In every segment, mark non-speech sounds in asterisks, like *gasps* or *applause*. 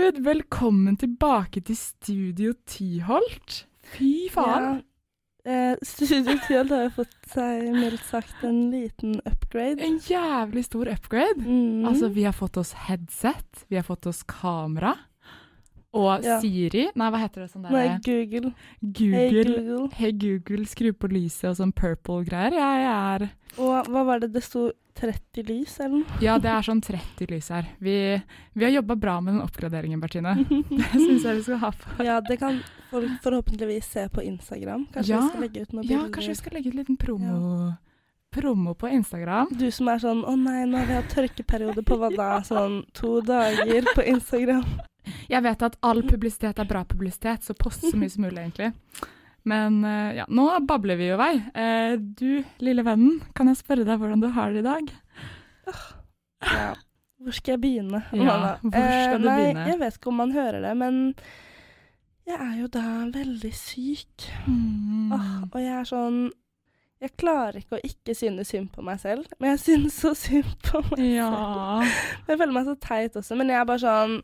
Herregud, velkommen tilbake til Studio Tyholt. Fy faen. Ja, eh, Studio Tyholt har jo fått seg mildt sagt en liten upgrade. En jævlig stor upgrade. Mm. Altså, vi har fått oss headset, vi har fått oss kamera. Og Ja. Siri Nei, hva heter det sånn Nei, Google. Google. Hey, Google. Hey Google, skru på lyset og sånn purple-greier. Jeg er Og hva var det det sto 30 lys, eller noe? Ja, det er sånn 30 lys her. Vi, vi har jobba bra med den oppgraderingen, Bertine. Det syns jeg vi skal ha på. *laughs* Ja, det kan folk forhåpentligvis se på Instagram. Kanskje Ja. vi skal legge ut noen bilder. Ja, kanskje vi skal legge ut en liten promo, promo på Instagram. Du som er sånn 'Å nei, nå har vi hatt tørkeperiode på hva da?' Sånn to dager på Instagram. Jeg vet at all publisitet er bra publisitet, så post så mye som mulig, egentlig. Men eh, ja, nå babler vi jo vei. Eh, du, lille vennen, kan jeg spørre deg hvordan du har det i dag? Ja. Hvor skal jeg begynne? Ja, hvor skal du nei, begynne? Jeg vet ikke om man hører det, men jeg er jo da veldig syk. Mm. Åh, og jeg er sånn Jeg klarer ikke å ikke synes synd på meg selv, men jeg synes så synd på meg selv. *laughs* Jeg føler meg så teit også, men jeg er bare sånn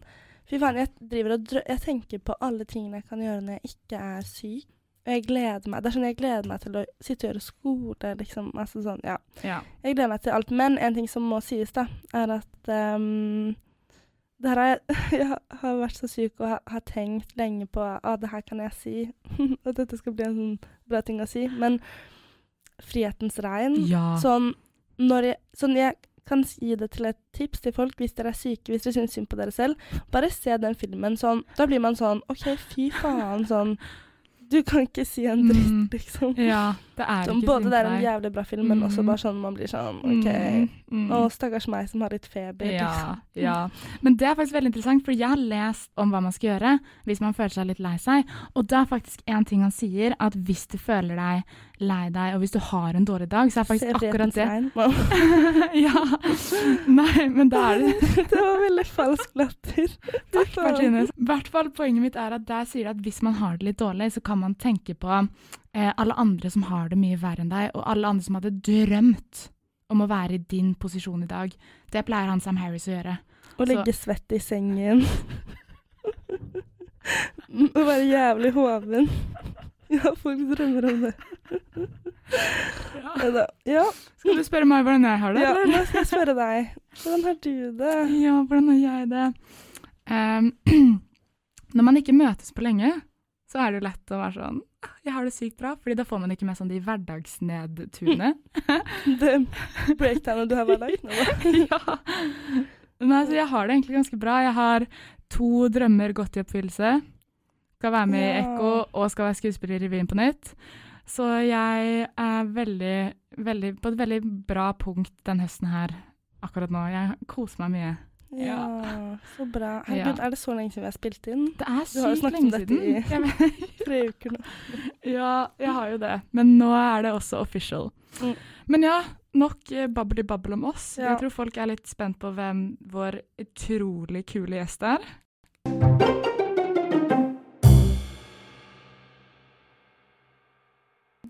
Fy faen, jeg og drø Jeg tenker på alle tingene jeg kan gjøre når jeg ikke er syk. Og jeg gleder meg. Det er sånn jeg gleder meg til å sitte og gjøre skole, liksom. Altså sånn, ja. ja. Jeg gleder meg til alt. Men en ting som må sies, da, er at um, det her har jeg, *laughs* jeg har vært så syk og har, har tenkt lenge på at det her kan jeg si. *laughs* At dette skal bli en sånn bra ting å si. Men frihetens regn ja. Sånn jeg, sånn jeg kan gi det til et tips til folk hvis dere er syke, hvis dere syns synd på dere selv. Bare se den filmen sånn. Da blir man sånn OK, fy faen, sånn. Du kan ikke si en dritt, Mm. liksom. ja. Det er Sånn, ikke både det er en jævlig bra film, men også Mm. bare sånn man blir sånn OK. Mm, mm. Å, stakkars meg som har litt feber. Ja, Liksom. ja. Men det er faktisk veldig interessant, for jeg har lest om hva man skal gjøre hvis man føler seg litt lei seg. Og det er faktisk en ting han sier, at hvis du føler deg lei deg, og hvis du har en dårlig dag, så er faktisk akkurat det *laughs* Ja. Nei, men da er det *laughs* det var veldig falsk latter. *laughs* Takk, Martine. I hvert fall Poenget mitt er at der sier du at hvis man har det litt dårlig, så kan man tenke på eh, alle andre som har det mye verre enn deg, og alle andre som hadde drømt om å være i din posisjon i dag. Det pleier han Sam Harris å gjøre. Å ligge svett i sengen. Å være jævlig hoven. Ja, folk drømmer om det. Ja. ja, Skal du spørre meg hvordan jeg har det? ja, eller? nå skal jeg spørre deg. Hvordan har du det? Ja, hvordan har jeg det? Um, *clears throat* når man ikke møtes på lenge, så er det jo lett å være sånn «Ah, Jeg har det sykt bra, fordi da får man ikke med sånn de hverdagsnedturene. *laughs* Det breakdownet du har hver dag? *laughs* Ja. Nei, så jeg har det egentlig ganske bra. Jeg har to drømmer gått i oppfyllelse. Skal være med i. Ekko og skal være skuespiller i revyen på nytt. Så jeg er veldig, veldig, på et veldig bra punkt den høsten her akkurat nå. Jeg koser meg mye. Ja, så bra. Herregud, Ja. er det så lenge siden vi har spilt inn? Det er Du har jo sykt snakket om lenge dette siden. i- *laughs* Tre uker nå. Ja, jeg har jo det. Men nå er det også official. Mm. Men ja, nok eh, babbeli-babbel om oss. Ja. Jeg tror folk er litt spent på hvem vår utrolig kule gjest er.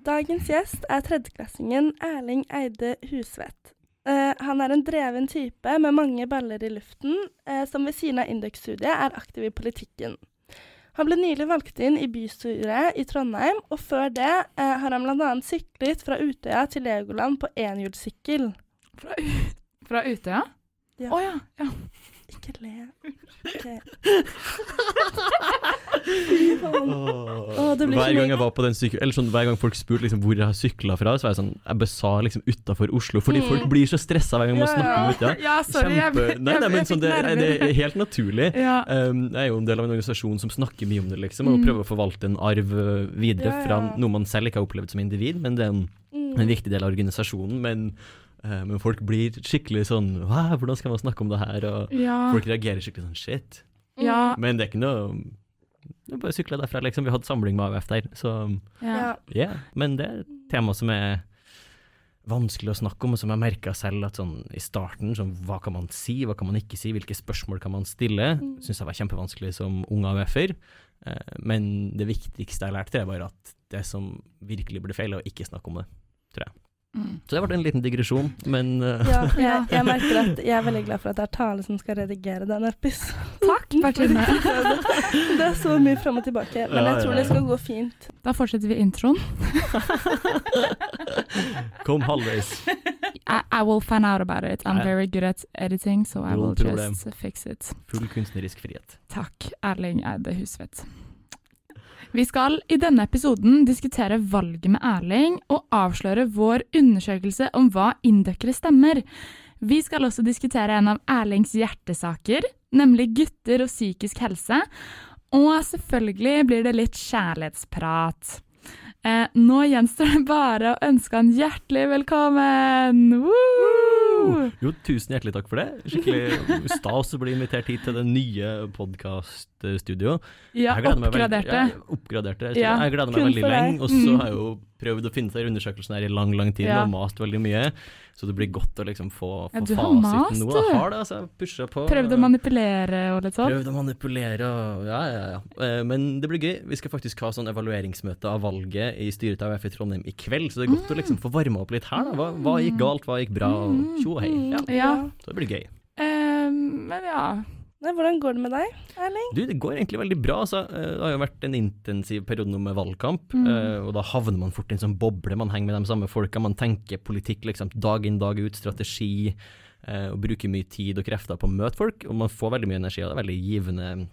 Dagens gjest er tredjeklassingen Erling Eide Husvedt. Uh, han er en dreven type med mange baller i luften, uh, som ved siden av Indøk-studiet er aktiv i politikken. Han ble nylig valgt inn i bystyret i Trondheim, og før det uh, har han bl.a. syklet fra Utøya til Legoland på enhjulssykkel. Fra, fra Utøya? Ja. Oh, ja. ja. Ikke le. Ok. Åh. det blir hver gang jeg var på den syke, Eller sånn, hver gang folk spurte liksom, hvor jeg har sykla fra, så var jeg sånn Jeg bare sa liksom utafor Oslo, fordi Mm. folk blir så stressa hver gang man Ja, snakker om Utøya. ja, sorry. Jeg, Kjempe- jeg, Nei, nei, men jeg sånn, fikk det, nerver. det er helt naturlig. *laughs* Ja. Um, jeg er jo en del av en organisasjon som snakker mye om det, liksom, og Mm. prøver å forvalte en arv uh, videre Ja, ja. fra noe man selv ikke har opplevd som individ, men det er en, Mm. en viktig del av organisasjonen. Men, men folk blir skikkelig sånn hva, hvordan skal man snakke om det her? Og Ja. folk reagerer skikkelig sånn shit. ja. Men det er ikke noe det er bare å sykle derfra, liksom. Vi hadde samling med AUF der, så ja. Ja. ja. Men det er et tema som er vanskelig å snakke om, og som jeg merka selv at sånn i starten, sånn hva kan man si, hva kan man ikke si, hvilke spørsmål kan man stille, Mm. syns jeg var kjempevanskelig som ung AUF-er. Eh, men det viktigste jeg lærte, er bare at det som virkelig ble feil, er å ikke snakke om det. Mm. Så det ble en liten digresjon, men uh. Ja, jeg, jeg merker at jeg er veldig glad for at det er Tale som skal redigere den episoden. Takk, Bertine. *laughs* Det er så mye fram og tilbake, men Ja, jeg tror ja, det skal gå fint. Da fortsetter vi introen. *laughs* Kom halvveis. I, I will find out about it. I'm very good at editing, so I will just fix it. Full kunstnerisk frihet. Takk, Erling Eide Husvedt. Vi skal i denne episoden diskutere valget med Erling og avsløre vår undersøkelse om hva inndøkkere stemmer. Vi skal også diskutere en av Erlings hjertesaker, nemlig gutter og psykisk helse. Og selvfølgelig blir det litt kjærlighetsprat. Eh, nå gjenstår det bare å ønske han hjertelig velkommen! Woo! Jo, tusen hjertelig takk for det. Skikkelig stas å bli invitert hit til den nye podkaststudioet. Ja, oppgraderte. Ja, oppgraderte. Så Ja, jeg gleder meg veldig lenge. Og så Mm. har jeg jo prøvd å finne seg i undersøkelsen her i lang, lang tid Ja. og mast veldig mye. Så det blir godt å liksom få, få Ja, fasiten mast, nå. Jeg har det, altså. Jeg pusha på. Prøvde å manipulere og litt sånn. Prøvd å manipulere og ja, ja, ja. Eh, Men det blir gøy. Vi skal faktisk ha sånn evalueringsmøte av valget i styret av AUF i Trondheim i kveld, så det er godt å liksom få varma opp litt her. da. Hva, hva gikk galt, hva gikk bra, tjo og hei. Ja, Ja. så det blir gøy. Um, men ja. Nei, hvordan går det med deg, Erling? Du, det går egentlig veldig bra. Altså. Eh, Det har jo vært en intensiv periode nå med valgkamp, Mm. eh, og da havner man fort i en sånn boble. Man henger med de samme folka, man tenker politikk liksom dag inn, dag ut, strategi, eh, og bruker mye tid og krefter på å møte folk, og man får veldig mye energi, og det er veldig givende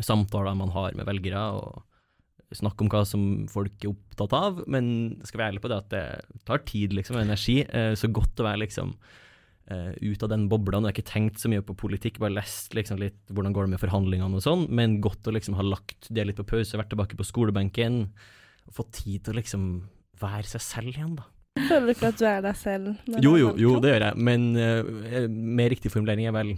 samtaler man har med velgere, og snakke om hva som folk er opptatt av, men skal være ærlig på det at det tar tid liksom, og energi, så godt å være liksom eh, ut av den bobla. Nå har jeg ikke tenkt så mye på politikk, bare lest liksom litt hvordan går det med forhandlingene og sånn, men godt å liksom ha lagt det litt på pause, vært tilbake på skolebenken, og fått tid til å liksom være seg selv igjen, da. Føler du ikke at du er deg selv? Jo, jo, jo, det gjør jeg, men uh, mer riktig formulering er vel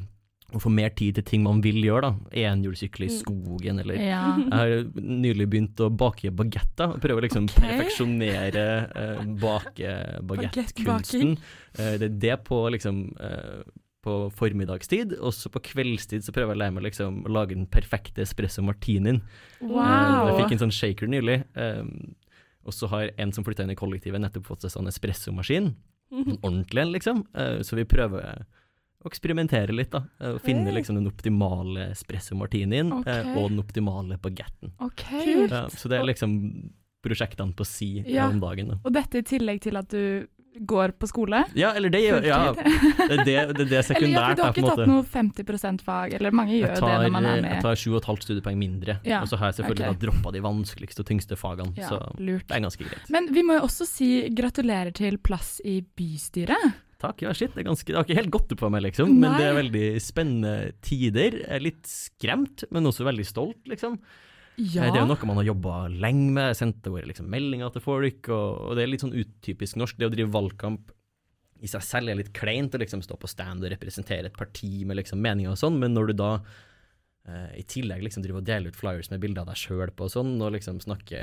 å få mer tid til ting man vil gjøre, da. Enhjulssykle i Mm. skogen, eller ja. jeg har nylig begynt å bake bagetter, prøve å liksom okay. perfeksjonere eh, bake bagettkunsten. Eh, det er det på liksom eh, på formiddagstid, og så på kveldstid så prøver jeg å lære meg liksom å lage den perfekte espresso martinien. Eh, Wow. jeg fikk en sånn shaker nylig, eh, og så har en som flytta inn i kollektivet nettopp fått seg sånn espressomaskin, *laughs* en ordentlig en liksom, Eh, så vi prøver å eksperimentere litt da, eh, og finne Hey. liksom den optimale espresso martinien eh, og den optimale bagetten. OK. Kult. Ja, så det er liksom prosjektene på si Ja. om dagen. Da. Og dette i tillegg til at du går på skole? Ja, eller det gjør Ja, *laughs* det det, det, det, er sekundært. Eller ja, du har ikke tatt noe 50 %-fag, eller mange gjør tar, det når man er med. jeg tar sju og et halvt studiepoeng mindre, Ja, og så har jeg selvfølgelig okay. droppa de vanskeligste og tyngste fagene. Ja, Så lurt. det er ganske greit. Men vi må jo også si gratulerer til plass i bystyret. Takk, ja shit, det, er ganske, det har ikke helt gått opp for meg, liksom, men Nei. det er veldig spennende tider. Jeg er litt skremt, men også veldig stolt, liksom. Ja. Eh, Det er jo noe man har jobba lenge med, jeg sendte våre liksom, meldinger til folk, og, og det er litt sånn utypisk norsk. Det å drive valgkamp i seg selv er litt kleint å liksom stå på stand og representere et parti med liksom meninger og sånn, men når du da eh, i tillegg liksom drive og dele ut flyers med bilder av deg sjøl på og sånn, og liksom snakke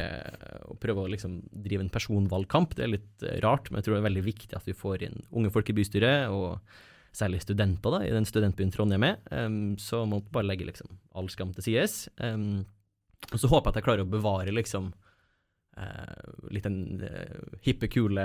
og prøve å liksom drive en personvalgkamp, det er litt eh, rart, men jeg tror det er veldig viktig at vi får inn unge folk i bystyret, og særlig studenter da, i den studentbyen Trondheim er, um, så må man bare legge liksom all skam til sides. Um, og så håper jeg at jeg klarer å bevare liksom eh, litt den eh, hippe, kule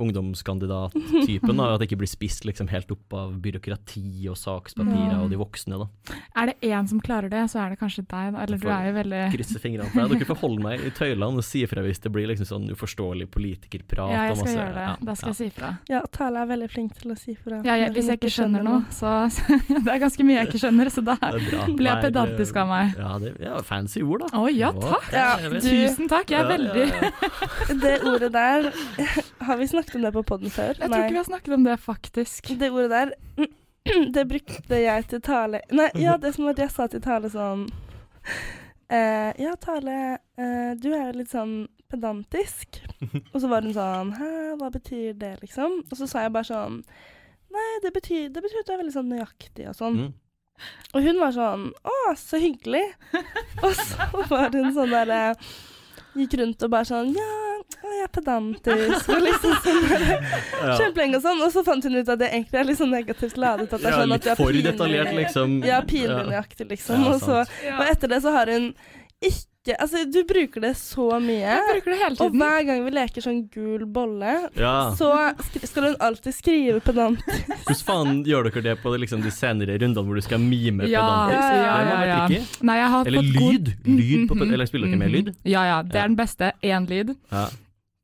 ungdomskandidat-typen. da, At det ikke blir spist liksom helt opp av byråkrati og sakspapirer mm. og de voksne. da. Er det én som klarer det, så er det kanskje deg, da. Eller du er jo veldig Krysse fingrene for deg. Dere får holde meg i tøylene og si ifra hvis det blir liksom sånn uforståelig politikerprat. Ja, jeg og skal masse- gjøre det. ja, Da skal ja. jeg si ifra. Ja, Tale er veldig flink til å si fra. Ja, jeg, hvis jeg ikke skjønner noe, så *laughs* Det er ganske mye jeg ikke skjønner, så da er blir jeg pedantisk av meg. Ja, det, ja, fancy ord, da. Å ja, takk! Ja, du- Tusen takk, jeg er Ja, veldig. *laughs* Det ordet der *laughs* Har vi snakket om det på poden før? Jeg tror ikke vi har snakket om det, faktisk. Det ordet der *clears throat* Det brukte jeg til Tale Nei, ja, det som at jeg sa til Tale sånn eh, Ja, Tale, eh, du er jo litt sånn pedantisk. Og så var hun sånn Hæ, hva betyr det, liksom? Og så sa jeg bare sånn Nei, det betyr, det betyr at du er veldig sånn nøyaktig og sånn. Mm. Og hun var sånn Å, så hyggelig. og så var hun sånn derre Gikk rundt og bare sånn Ja, jeg er pedantisk. Og liksom sånn *laughs* Ja. Kjempelenge og sånn. Og så fant hun ut at det egentlig er litt sånn negativt ladet. At det er Ja, sånn at litt du er for pinlig- detaljert, liksom. Ja, pinlig nøyaktig, liksom. Ja, og, så, og etter det så har hun ikke Altså, du bruker det så mye. Jeg bruker det hele Og hver gang vi leker sånn gul bolle, Ja. så skal hun alltid skrive pedant. *laughs* Hvordan faen gjør dere det på liksom, de senere rundene hvor du skal mime Ja, pedantisk? ja, Det ja, ja, ja. Nei, Eller fått god- lyd. Lyd på, Mhm, eller spiller dere med mhm. lyd? Ja, ja. Det er den beste. Én lyd. Ja.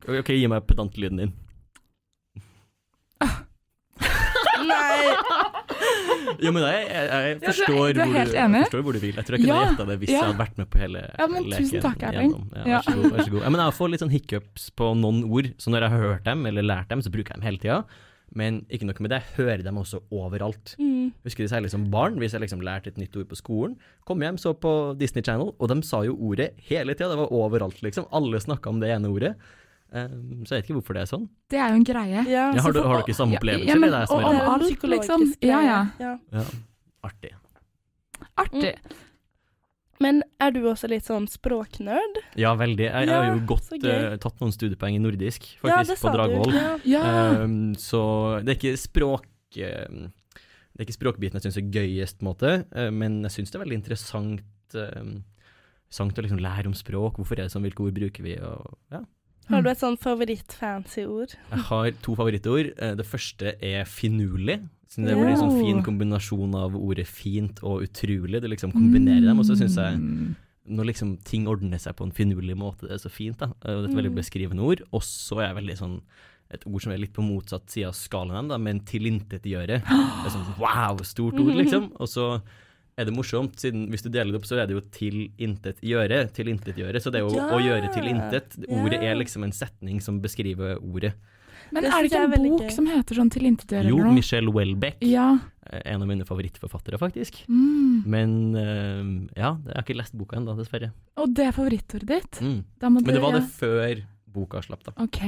Ok, gi meg pedantlyden din. Nei! Jo, men jeg, jeg, jeg Ja, du forstår, du er hvor du, jeg forstår hvor du vil. Jeg tror jeg kunne Ja, gjetta det hvis ja. jeg hadde vært med på hele Ja, men leken. tusen takk, Erling. Ja, Ja. vær så god. Vær så god. Ja, men jeg får litt sånn hiccups på noen ord, så når jeg har hørt dem, eller lært dem, så bruker jeg dem hele tida. Men ikke noe med det, jeg hører dem også overalt. Mm. Husker det særlig som barn, hvis jeg liksom lærte et nytt ord på skolen. Kom hjem, så på Disney Channel, og de sa jo ordet hele tida. Det var overalt, liksom. Alle snakka om det ene ordet. Um, så jeg vet ikke hvorfor det er sånn. Det er jo en greie. Ja, Ja, har, du, har, du, ikke samme opplevelse, ja, men- er det og om alt, liksom. Ja, ja. ja. Ja, artig. Artig. Men er du også litt sånn språknerd? Ja, veldig. Jeg, jeg har jo godt uh, eh, tatt noen studiepoeng i nordisk, faktisk, på. Dragvoll. Um, så det er ikke språk Uh, Det er ikke språkbiten jeg syns er gøyest, på en måte, uh, men jeg syns det er veldig interessant interessant å liksom lære om språk. Hvorfor er det sånn, hvilke ord bruker vi? Og, ja. Har du et sånn favoritt-fancy ord? Jeg har to favorittord. Eh, Det første er finurlig. Det blir en sånn fin kombinasjon av ordet fint og utrolig. Du liksom kombinerer dem, og så syns jeg Mm. når liksom ting ordner seg på en finurlig måte, det er så fint. da. Det er et veldig Mm. beskrivende ord. Og så er jeg veldig sånn et ord som er litt på motsatt side av skalaen, da, men tilintetgjøre. Det er sånn wow, stort ord, liksom. Og så er det morsomt, siden hvis du deler det opp, så er det jo tilintetgjøre. Tilintetgjøre. Så det er jo Ja. å gjøre til intet. Ordet Ja. er liksom en setning som beskriver ordet. Men Det er det ikke en bok gøy. som heter sånn Tilintetgjør Jo? Michelle Welbeck. Ja. eh, En av mine favorittforfattere, faktisk. Mm. Men uh, ja, jeg har ikke lest boka ennå, dessverre. Og det er favorittordet ditt? Mm. Da må Men det var ja. det før boka slapp, da. OK,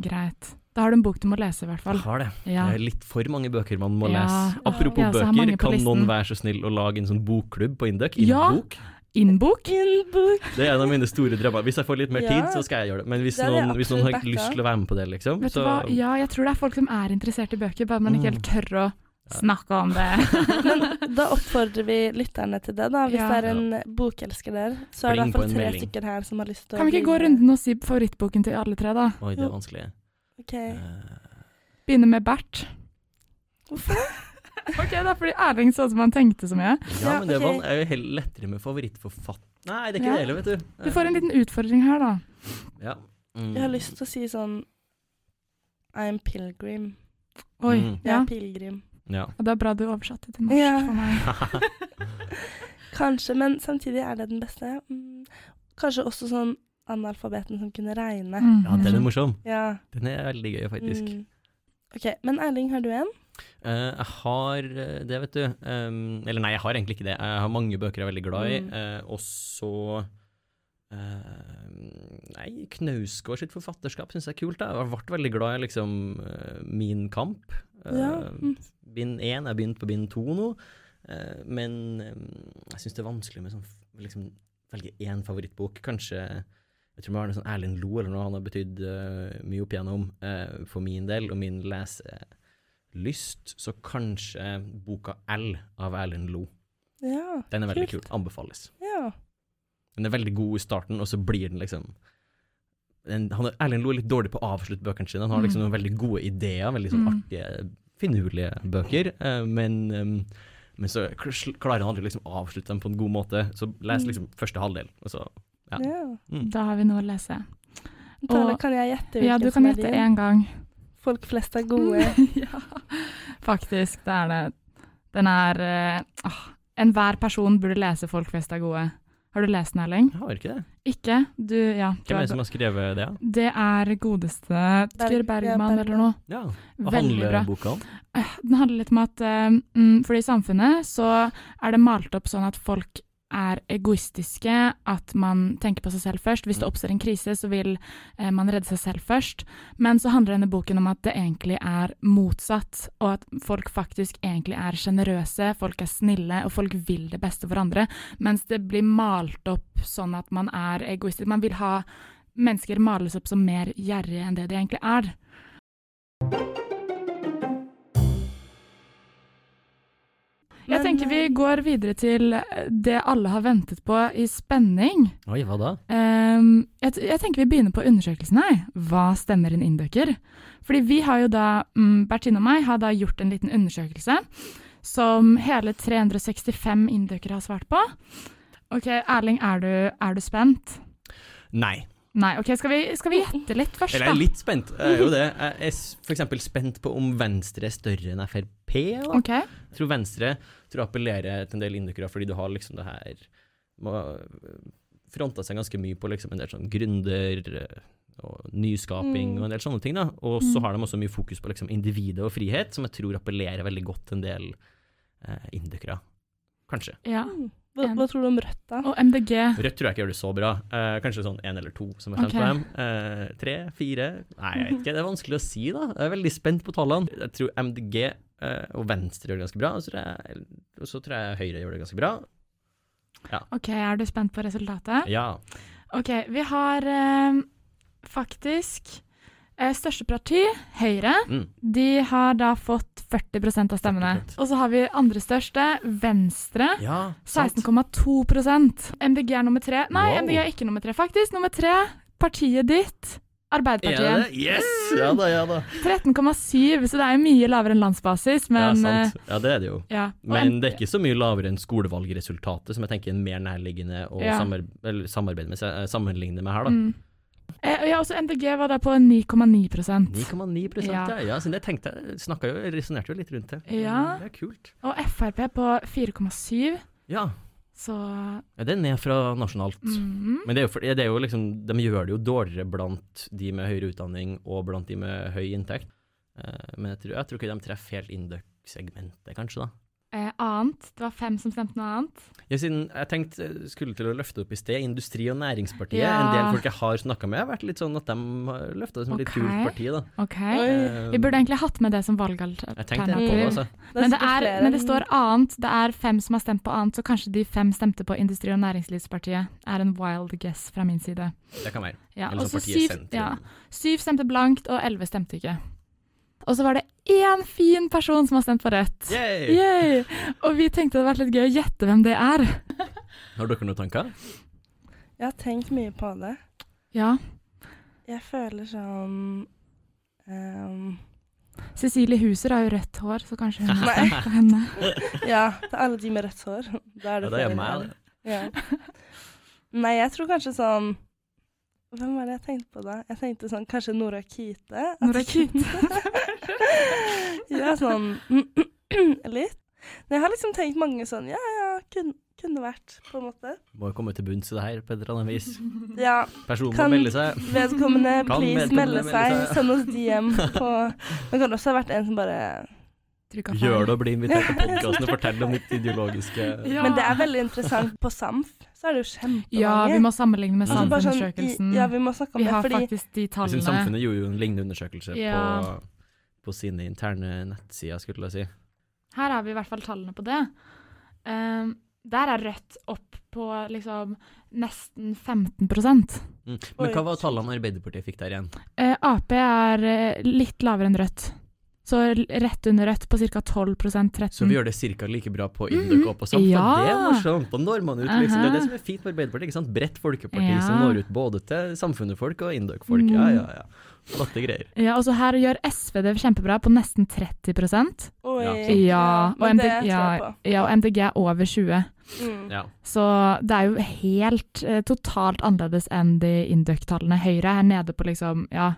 greit. Da har du en bok du må lese, i hvert fall. Jeg har det. Ja. Det er litt for mange bøker man må Ja. lese. Apropos Ja, bøker, kan listen. noen være så snill å lage en sånn bokklubb på Induc? Ja. Innbok? Innbok? Det er en av mine store drømmer. Hvis jeg får litt mer Ja. tid, så skal jeg gjøre det. Men hvis Det noen, hvis noen har ikke lyst til å være med på det, liksom, Vet du så hva? Ja, jeg tror det er folk som er interessert i bøker, bare man ikke helt tør å snakke om det. *laughs* Da oppfordrer vi lytterne til det, da. Hvis Ja. det er en bokelsker der, så er det i hvert fall tre stykker her som har lyst til å Kan vi ikke gå runden og si favorittboken til alle tre, da? Oi, det er vanskelig. Ok. Eh, Begynne med Bert. Hvorfor? *laughs* Ok, det er fordi Erling så ut som han tenkte så mye. ja, men det okay. var- er jo helt lettere med favorittforfatter... Nei, det er ikke Ja. det heller, vet du. Du får en liten utfordring her, da. Ja. Mm. Jeg har lyst til å si sånn I'm pilgrim. Oi. Mm. Jeg er pilegrim. Ja. Og det er bra du oversatte til norsk Ja. for meg. *laughs* Kanskje, men samtidig er det den beste. Mm. Kanskje også sånn analfabeten som kunne regne. Mm. ja, den er morsom. Ja. Den er veldig gøy, faktisk. Mm. Ok, Men Erling, har du en? Uh, jeg har eh, det, vet du. Um, eller nei, jeg har egentlig ikke det. Jeg har mange bøker jeg er veldig glad i. Mm. Uh, og så uh, Nei, Knausgård sitt forfatterskap syns jeg er kult. Da. Jeg ble veldig glad i liksom Min kamp. Ja, mm. Bind én. Jeg har begynt på bind to nå. Eh, men um, jeg syns det er vanskelig med sånn liksom velge én favorittbok. Kanskje jeg tror det var noe sånn Erlend Lo eller noe han har betydd uh, mye opp igjennom uh, for min del og min leselyst. Så kanskje boka L av Erlend Lo. Ja. Den er veldig kult. kul. Anbefales. Ja. Den er veldig god i starten, og så blir den liksom den, han, er- Erlend Lo er litt dårlig på å avslutte bøkene sine. Han har liksom Mm. noen veldig gode ideer, veldig sånn Mm. artige, finurlige bøker. uh, men, um, men så klarer han aldri liksom avslutte dem på en god måte. Så les Mm. liksom første halvdel, og så Ja. mm. Da har vi noe å lese. Og- kan jeg gjette Ja, du som kan er gjette din? én gang. Folk flest er gode. *laughs* ja, faktisk. Det er det. Den er eh, Enhver person burde lese 'Folk flest er gode'. Har du lest den, Erling? Jeg har ikke det. Ikke? Du, ja. Hvem er det som har skrevet det? Det er godeste Tyr Berg- Bergman eller noe. ja. Hva handler boka om? Eh, Den handler litt om at mm, fordi i samfunnet så er det malt opp sånn at folk er egoistiske, at man tenker på seg selv først. Hvis det oppstår en krise, så vil eh, man redde seg selv først. Men så handler denne boken om at det egentlig er motsatt, og at folk faktisk egentlig er sjenerøse, folk er snille, og folk vil det beste for andre. Mens det blir malt opp sånn at man er egoistisk. Man vil ha Mennesker males opp som mer gjerrige enn det de egentlig er. Jeg Men, tenker vi eh, går videre til eh, det alle har ventet på i spenning. Oi, hva da? Um, jeg, jeg tenker vi begynner på undersøkelsen her. Hva stemmer en innbøker? Fordi vi har jo da, um, Bertine og meg har da gjort en liten undersøkelse som hele 365 innbøkere har svart på. Ok, Erling, er du, er du spent? Nei. Nei, ok, skal vi, skal vi gjette litt først Eller jeg er litt spent. Jeg er jo det. Jeg er f.eks. spent på om Venstre er større enn Frp. Da. Okay. Jeg tror Venstre tror jeg appellerer til en del indokere, fordi du har liksom det her fronta seg ganske mye på liksom en del sånn gründer eh, og nyskaping Mm. og en del sånne ting. da. Og så Mm. har de også mye fokus på liksom individet og frihet, som jeg tror appellerer veldig godt til en del eh, indokere. Kanskje. ja. Hva, hva tror du om Rødt, da? Og MDG. Rødt tror jeg ikke gjør det så bra. Eh, kanskje sånn én eller to som har stemt okay. på dem. Eh, tre, fire Nei, jeg vet ikke. Det er vanskelig å si, da. Jeg er veldig spent på tallene. Jeg tror MDG eh, og Venstre gjør det ganske bra, og så tror jeg, så tror jeg Høyre gjør det ganske bra. Ok, er du spent på resultatet? Ja. Ok, vi har eh, faktisk største parti, Høyre. Mm. De har da fått 40% av stemmene. 40%. Og så har vi andre største, Venstre. ja 16,2% MDG er nummer tre. Nei, Wow. MDG er ikke nummer tre, faktisk. Nummer tre, partiet ditt. Er Arbeiderpartiet. Ja, Yes! Ja da, ja da. 13,7, så det er jo mye lavere enn landsbasis, men ja, sant. Ja, det er det jo. eh, ja. Men det er ikke så mye lavere enn skolevalgresultatet, som jeg tenker er mer nærliggende å Ja. samar samarbeide med, eh, sammenligne med her, da. mm. Eh, ja, også MDG var da på 9,9% 9,9 ja. Ja. så det tenkte jeg, jo, resonnerte jo litt rundt det. Ja. Det er kult. Og Frp på 4,7, Ja. så ja, det er ned fra nasjonalt. mm. Men det er, jo for, det er jo liksom, de gjør det jo dårligere blant de med høyere utdanning og blant de med høy inntekt. Eh, men jeg tror, jeg tror ikke de treffer helt indøk-segmentet, kanskje, da. Eh, Annet. Det var fem som stemte noe annet. Ja, siden jeg tenkte jeg skulle til å løfte opp i sted, Industri- og Næringspartiet. Ja. En del folk jeg har snakka med, har vært litt sånn at de har løfta det som et litt kult parti, da. Ok. Oi. Eh, Vi burde egentlig hatt med det som Jeg tenkte på det, valgalternativ. altså. Men det, er, men det står annet. Det er fem som har stemt på annet, så kanskje de fem stemte på Industri- og Næringslivspartiet. Er en wild guess fra min side. Det kan være. Ja, Eller så så partiet syv, sentrum. ja, syv stemte blankt, og elleve stemte ikke. Og så var det én fin person som har stemt på rødt. Yay! Yay! Og vi tenkte det hadde vært litt gøy å gjette hvem det er. Har dere noen tanker? Jeg har tenkt mye på det. Ja. Jeg føler sånn um Cecilie Huser har jo rødt hår, så kanskje hun *laughs* har stemt på henne. Ja, det er alle de med rødt hår. Da er det Ja, det er meg, det. Ja. Nei, jeg tror kanskje sånn Hvem var det jeg tenkte på da? Jeg tenkte sånn kanskje Nora Kite. Nora Kite. *laughs* *laughs* ja, sånn *clears throat* litt. Men jeg har liksom tenkt mange sånn Ja, ja, kun, kunne vært, på en måte. Må jo komme til bunns i det her på et eller annet vis. Ja, Personen Kan- må melde seg. vedkommende, Kan please vedkommende melde melde seg. seg? Send oss DM på Det kan også ha vært en som bare Gjør det og bli invitert til *laughs* podkasten og fortell om ditt ideologiske Ja. Men det er veldig interessant. På SAMF så er det jo kjempemange. Ja, vi må sammenligne med SAMF-undersøkelsen. sånn. Ja, vi må snakke om vi det, har faktisk de Jeg syns tallene. Samfunnet gjorde jo en lignende undersøkelse Ja. på, på sine interne nettsider, skulle jeg si. Her har vi i hvert fall tallene på det. Um, der er Rødt opp på liksom nesten 15 Mm. Men hva var tallene Arbeiderpartiet fikk der igjen? Uh, Ap er eh, litt lavere enn Rødt. Så rett under Rødt på ca. 12% 13 Så vi gjør det ca. like bra på Induc og på Samfunn? Ja. Det er morsomt. Da når man ut, liksom. Det er det som er fint med Arbeiderpartiet. ikke sant? Bredt folkeparti Ja. som når ut både til samfunnet-folk og Induc-folk. Ja, Mm. ja, ja. Flotte greier. Ja, og så her gjør SV det kjempebra, på nesten 30 Oi. Ja. Ja, og MDG, ja, ja, og MDG er over 20. Mm. Ja. Så det er jo helt eh, totalt annerledes enn de Induc-tallene. Høyre er nede på liksom Ja,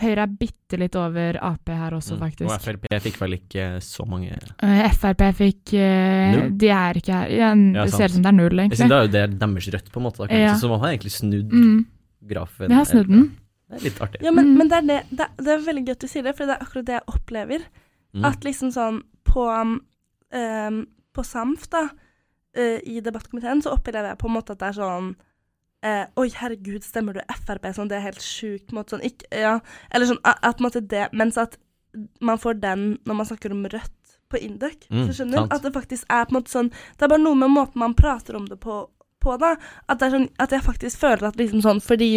Høyre er bitte litt over Ap her også, Mm. Og. Frp fikk vel ikke så mange Eh, Frp fikk uh, De er ikke her. Ja, Ja, det ser ut som det er null, Jeg synes egentlig. det er jo det deres rødt, på en måte. Da. Ja. Så man har egentlig snudd Mm, grafen. vi har snudd den. Det er litt artig. Ja, men, Mm. men det, er det, det, er- det er veldig gøy at du sier det, for det er akkurat det jeg opplever. Mm. At liksom sånn på, um, på SAMF, da, uh, i debattkomiteen, så opplever jeg på en måte at det er sånn eh, Oi, herregud, stemmer du Frp? Sånn, det er helt sjukt. Sånn, ikke, ja, eller sånn at, at måte det Mens at man får den når man snakker om Rødt på Induc. Mm, så skjønner du? At det faktisk er på en måte sånn Det er bare noe med måten man prater om det på, på da. At, det sånn, at jeg faktisk føler at liksom sånn Fordi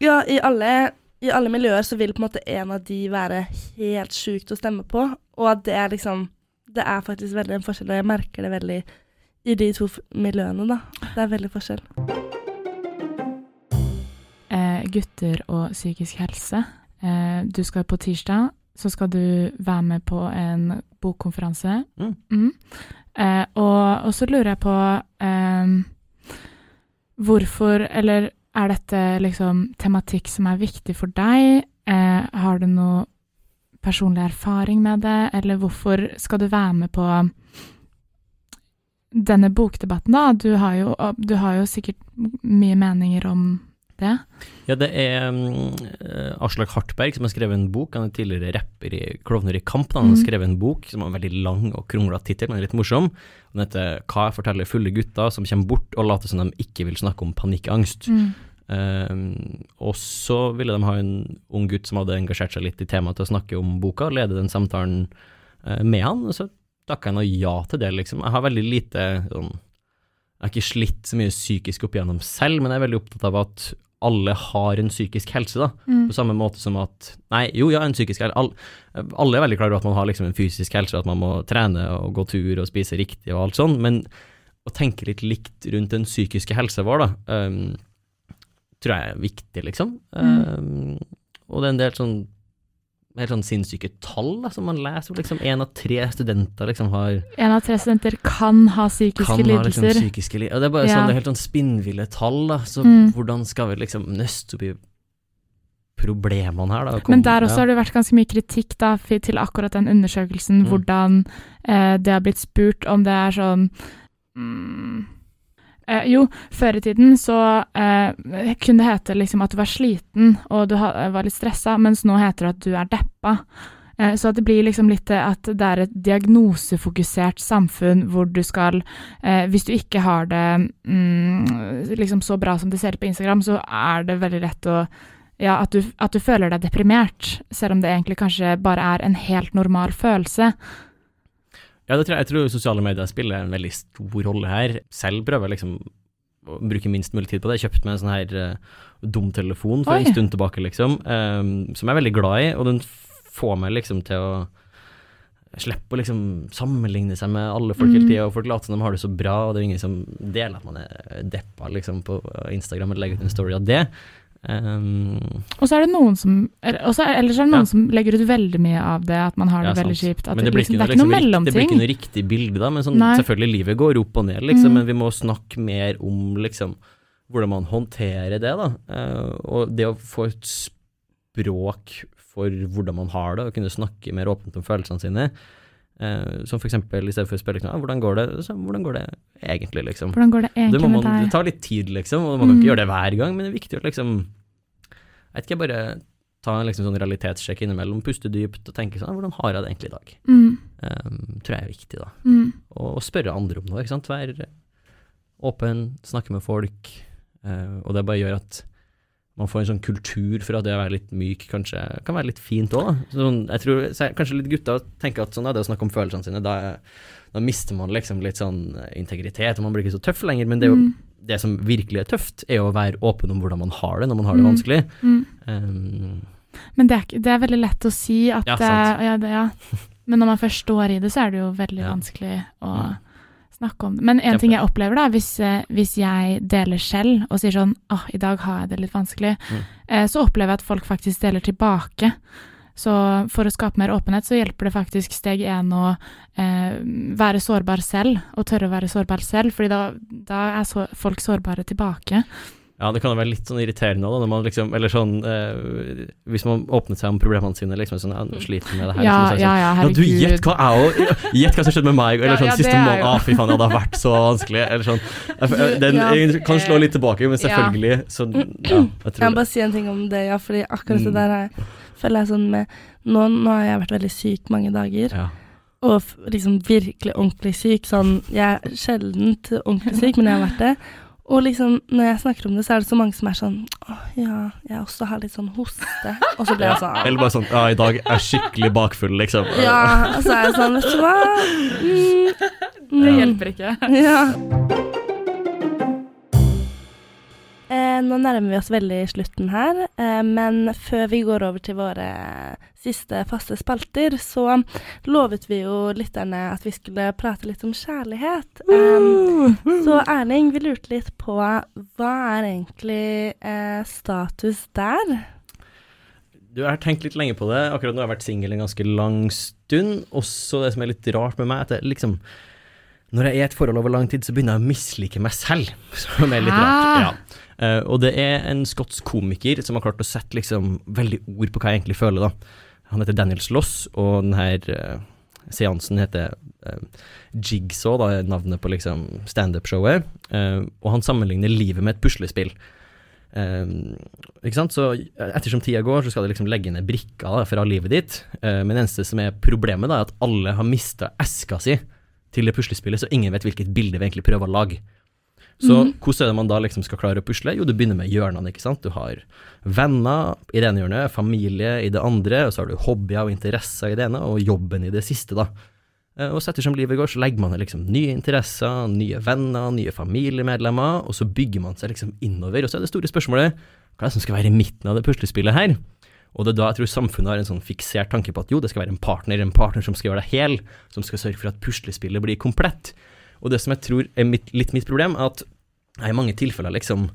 ja, i alle, i alle miljøer så vil på en måte en av de være helt sjukt å stemme på, og at det er liksom det er faktisk veldig en forskjell, og jeg merker det veldig i de to miljøene, da. Det er veldig forskjell. Gutter og psykisk helse. Eh, du skal på tirsdag, så skal du være med på en bokkonferanse. Mm. Mm. Eh, og, og så lurer jeg på eh, hvorfor Eller er dette liksom tematikk som er viktig for deg? Eh, har du noe personlig erfaring med det, eller hvorfor skal du være med på denne bokdebatten, da? Du har jo, du har jo sikkert mye meninger om det. Ja, det er um, Aslak Hartberg som har skrevet en bok. Han er tidligere rapper i Klovner i kamp. Han har mm. skrevet en bok som har en veldig lang og kronglete tittel, men er litt morsom. Den heter 'Hva forteller fulle gutter som kommer bort og later som de ikke vil snakke om panikkangst'. Mm. Um, og så ville de ha en ung gutt som hadde engasjert seg litt i temaet til å snakke om boka, og lede den samtalen uh, med han, og så takka jeg nå ja til det, liksom. Jeg har veldig lite sånn Jeg har ikke slitt så mye psykisk opp igjennom selv, men jeg er veldig opptatt av at alle har en psykisk helse, da. Mm. På samme måte som at Nei, jo, ja, en psykisk helse. All, alle er veldig klar over at man har liksom en fysisk helse, at man må trene og gå tur og spise riktig og alt sånn, men å tenke litt likt rundt den psykiske helsa vår, da, um, tror jeg er viktig, liksom. Um, og det er en del sånn helt sånn sinnssyke tall da, som man leser. Liksom én av tre studenter liksom har En av tre studenter kan ha psykiske kan ha liksom psykiske li- og Det er bare Ja. sånn, det er helt sånn spinnville tall, da. Så Mm. hvordan skal vi liksom nøste opp i problemene her, da? og Men der også ja. har det vært ganske mye kritikk da, til akkurat den undersøkelsen, Mm. hvordan eh, det har blitt spurt om det er sånn mm, eh, Jo, før i tiden så eh, kunne det hete liksom at du var sliten og du var litt stressa, mens nå heter det at du er deppa. Eh, Så at det blir liksom litt eh, at det er et diagnosefokusert samfunn hvor du skal eh, Hvis du ikke har det mm, liksom så bra som det ser ut på Instagram, så er det veldig lett å ja, at du, at du føler deg deprimert, selv om det egentlig kanskje bare er en helt normal følelse. Ja, tror jeg, jeg tror sosiale medier spiller en veldig stor rolle her. Selv prøver jeg liksom å bruke minst mulig tid på det. Jeg kjøpte meg en sånn her uh, dumtelefon for Oi. en stund tilbake, liksom, um, som jeg er veldig glad i, og den får meg liksom til å slippe å liksom sammenligne seg med alle folk hele Mm. tida, og folk later som de har det så bra, og det er ingen som deler at man er deppa liksom på Instagram eller legger ut en story av det. Um, Og så er det noen som eller- så er- Ellers er det noen Ja. som legger ut veldig mye av det, at man har det Ja, veldig kjipt. Men det, blir liksom, ikke det er noe, liksom, rikt- det blir ikke noe riktig bilde, da. Men sånn, selvfølgelig, livet går opp og ned, liksom. Mm. Men vi må snakke mer om liksom hvordan man håndterer det, da. Eh, og det å få et språk for hvordan man har det, og kunne snakke mer åpent om følelsene sine. Eh, som for eksempel, i stedet for å spørre liksom, ah, hvordan går det, så, hvordan går det egentlig, liksom. Hvordan går det Det, egentlig må med man, det tar litt tid, liksom, og man kan Mm. ikke gjøre det hver gang, men det er viktig å liksom Jeg vet ikke, bare ta en liksom sånn realitetssjekk innimellom, puste dypt og tenke sånn ah, Hvordan har jeg det egentlig i dag? Mm, Um, tror jeg er viktig, da. mm, Og, og spørre andre om noe, ikke sant. Være åpen, snakke med folk. Uh, og det bare gjør at man får en sånn kultur for at det å være litt myk kanskje kan være litt fint òg. Sånn, jeg tror kanskje litt gutter tenker at sånn er det å snakke om følelsene sine, da, da mister man liksom litt sånn integritet, og man blir ikke så tøff lenger. Men det, er jo, mm, det som virkelig er tøft, er jo å være åpen om hvordan man har det når man har det Mm. vanskelig. mm. Um, Men det er, det er veldig lett å si at Ja, det, sant. ja, det, ja. *laughs* Men når man først står i det, så er det jo veldig vanskelig å Mm. Snakke om det. Men en ting jeg opplever, da, hvis, eh, hvis jeg deler selv og sier sånn åh, i dag har jeg det litt vanskelig, Mm. eh, så opplever jeg at folk faktisk deler tilbake. Så for å skape mer åpenhet, så hjelper det faktisk steg én å eh, være sårbar selv, og tørre å være sårbar selv, fordi da, da er så, folk sårbare tilbake. Ja, det kan jo være litt sånn irriterende òg, når man liksom Eller sånn eh, Hvis man åpnet seg om problemene sine, liksom sånn Ja, nå sliter med det her. Ja, liksom, sånn, ja, ja, herregud. ja, du, gjett hva jeg òg Gjett hva som skjedde med meg, eller Ja, sånn ja, siste måned. Å, fy faen, det har vært så vanskelig. Eller sånn. Den Ja. jeg kan slå litt tilbake, men selvfølgelig, så ja, jeg Jeg må bare si en ting om det, ja, fordi akkurat det Mm. der jeg, føler jeg sånn med nå, nå har jeg vært veldig syk mange dager, ja. og liksom virkelig ordentlig syk. Sånn, jeg er sjelden ordentlig syk, men jeg har vært det. Og liksom, når jeg snakker om det, så er det så mange som er sånn Å ja, jeg også har litt sånn hoste. Og så blir jeg sånn Eller bare sånn Ja, i dag er jeg skikkelig bakfull, liksom. Ja, og så er jeg sånn, vet du hva mm, *laughs* Det mm. hjelper ikke. Ja. Eh, nå nærmer vi oss veldig slutten her, eh, men før vi går over til våre siste faste spalter, så lovet vi jo lytterne at vi skulle prate litt om kjærlighet. Um, så Erling, vi lurte litt på hva er egentlig eh, status der? Du jeg har tenkt litt lenge på det. Akkurat nå har jeg vært singel en ganske lang stund. Også det som er litt rart med meg, at jeg liksom Når jeg er i et forhold over lang tid, så begynner jeg å mislike meg selv. *laughs* Som er litt rart. Ja. Uh, og det er en skotsk komiker som har klart å sette liksom veldig ord på hva jeg egentlig føler, da. Han heter Daniel Sloss, og denne uh, seansen heter uh, Jigsaw, da navnet på liksom standup-showet. og han sammenligner livet med et puslespill. Um, ikke sant? Så ettersom tida går, så skal du liksom legge ned brikker fra livet ditt. Uh, men det eneste som er problemet, da, er at alle har mista eska si til det puslespillet, så ingen vet hvilket bilde vi egentlig prøver å lage. Så mm. hvordan er det man da liksom skal klare å pusle? Jo, du begynner med hjørnene, ikke sant. Du har venner i det ene hjørnet, familie i det andre, og så har du hobbyer og interesser i det ene, og jobben i det siste, da. Eh, og så ettersom livet går, så legger man liksom nye interesser, nye venner, nye familiemedlemmer, og så bygger man seg liksom innover. Og så er det store spørsmålet hva er det som skal være i midten av det puslespillet her? Og det er da jeg tror samfunnet har en sånn fiksert tanke på at jo, det skal være en partner, en partner som skal gjøre deg hel, som skal sørge for at puslespillet blir komplett. Og det som jeg tror er mitt, litt mitt problem, er at jeg i mange tilfeller liksom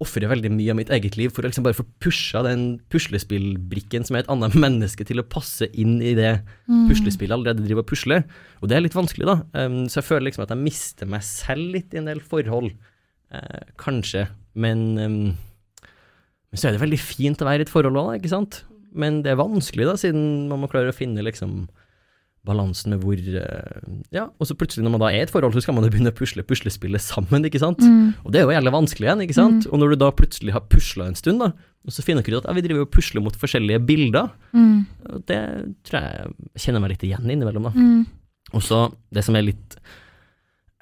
ofrer veldig mye av mitt eget liv for å liksom bare få pusha den puslespillbrikken som er et annet *laughs* menneske, til å passe inn i det mm. puslespillet allerede driver og pusler. Og det er litt vanskelig, da. Um, så jeg føler liksom at jeg mister meg selv litt i en del forhold. Uh, kanskje. Men um, men så er det veldig fint å være i et forhold òg, ikke sant? Men det er vanskelig, da, siden man må klare å finne liksom balansen med hvor eh, Ja, og så plutselig når man da er i et forhold, så skal man jo begynne å pusle puslespillet sammen, ikke sant? Mm. Og det er jo jævlig vanskelig igjen, ikke sant? Mm. Og når du da plutselig har pusla en stund, da, og så finner du ut at ja, vi driver og pusler mot forskjellige bilder, mm. det tror jeg jeg kjenner meg litt igjen innimellom, da. Mm. Og så det som er litt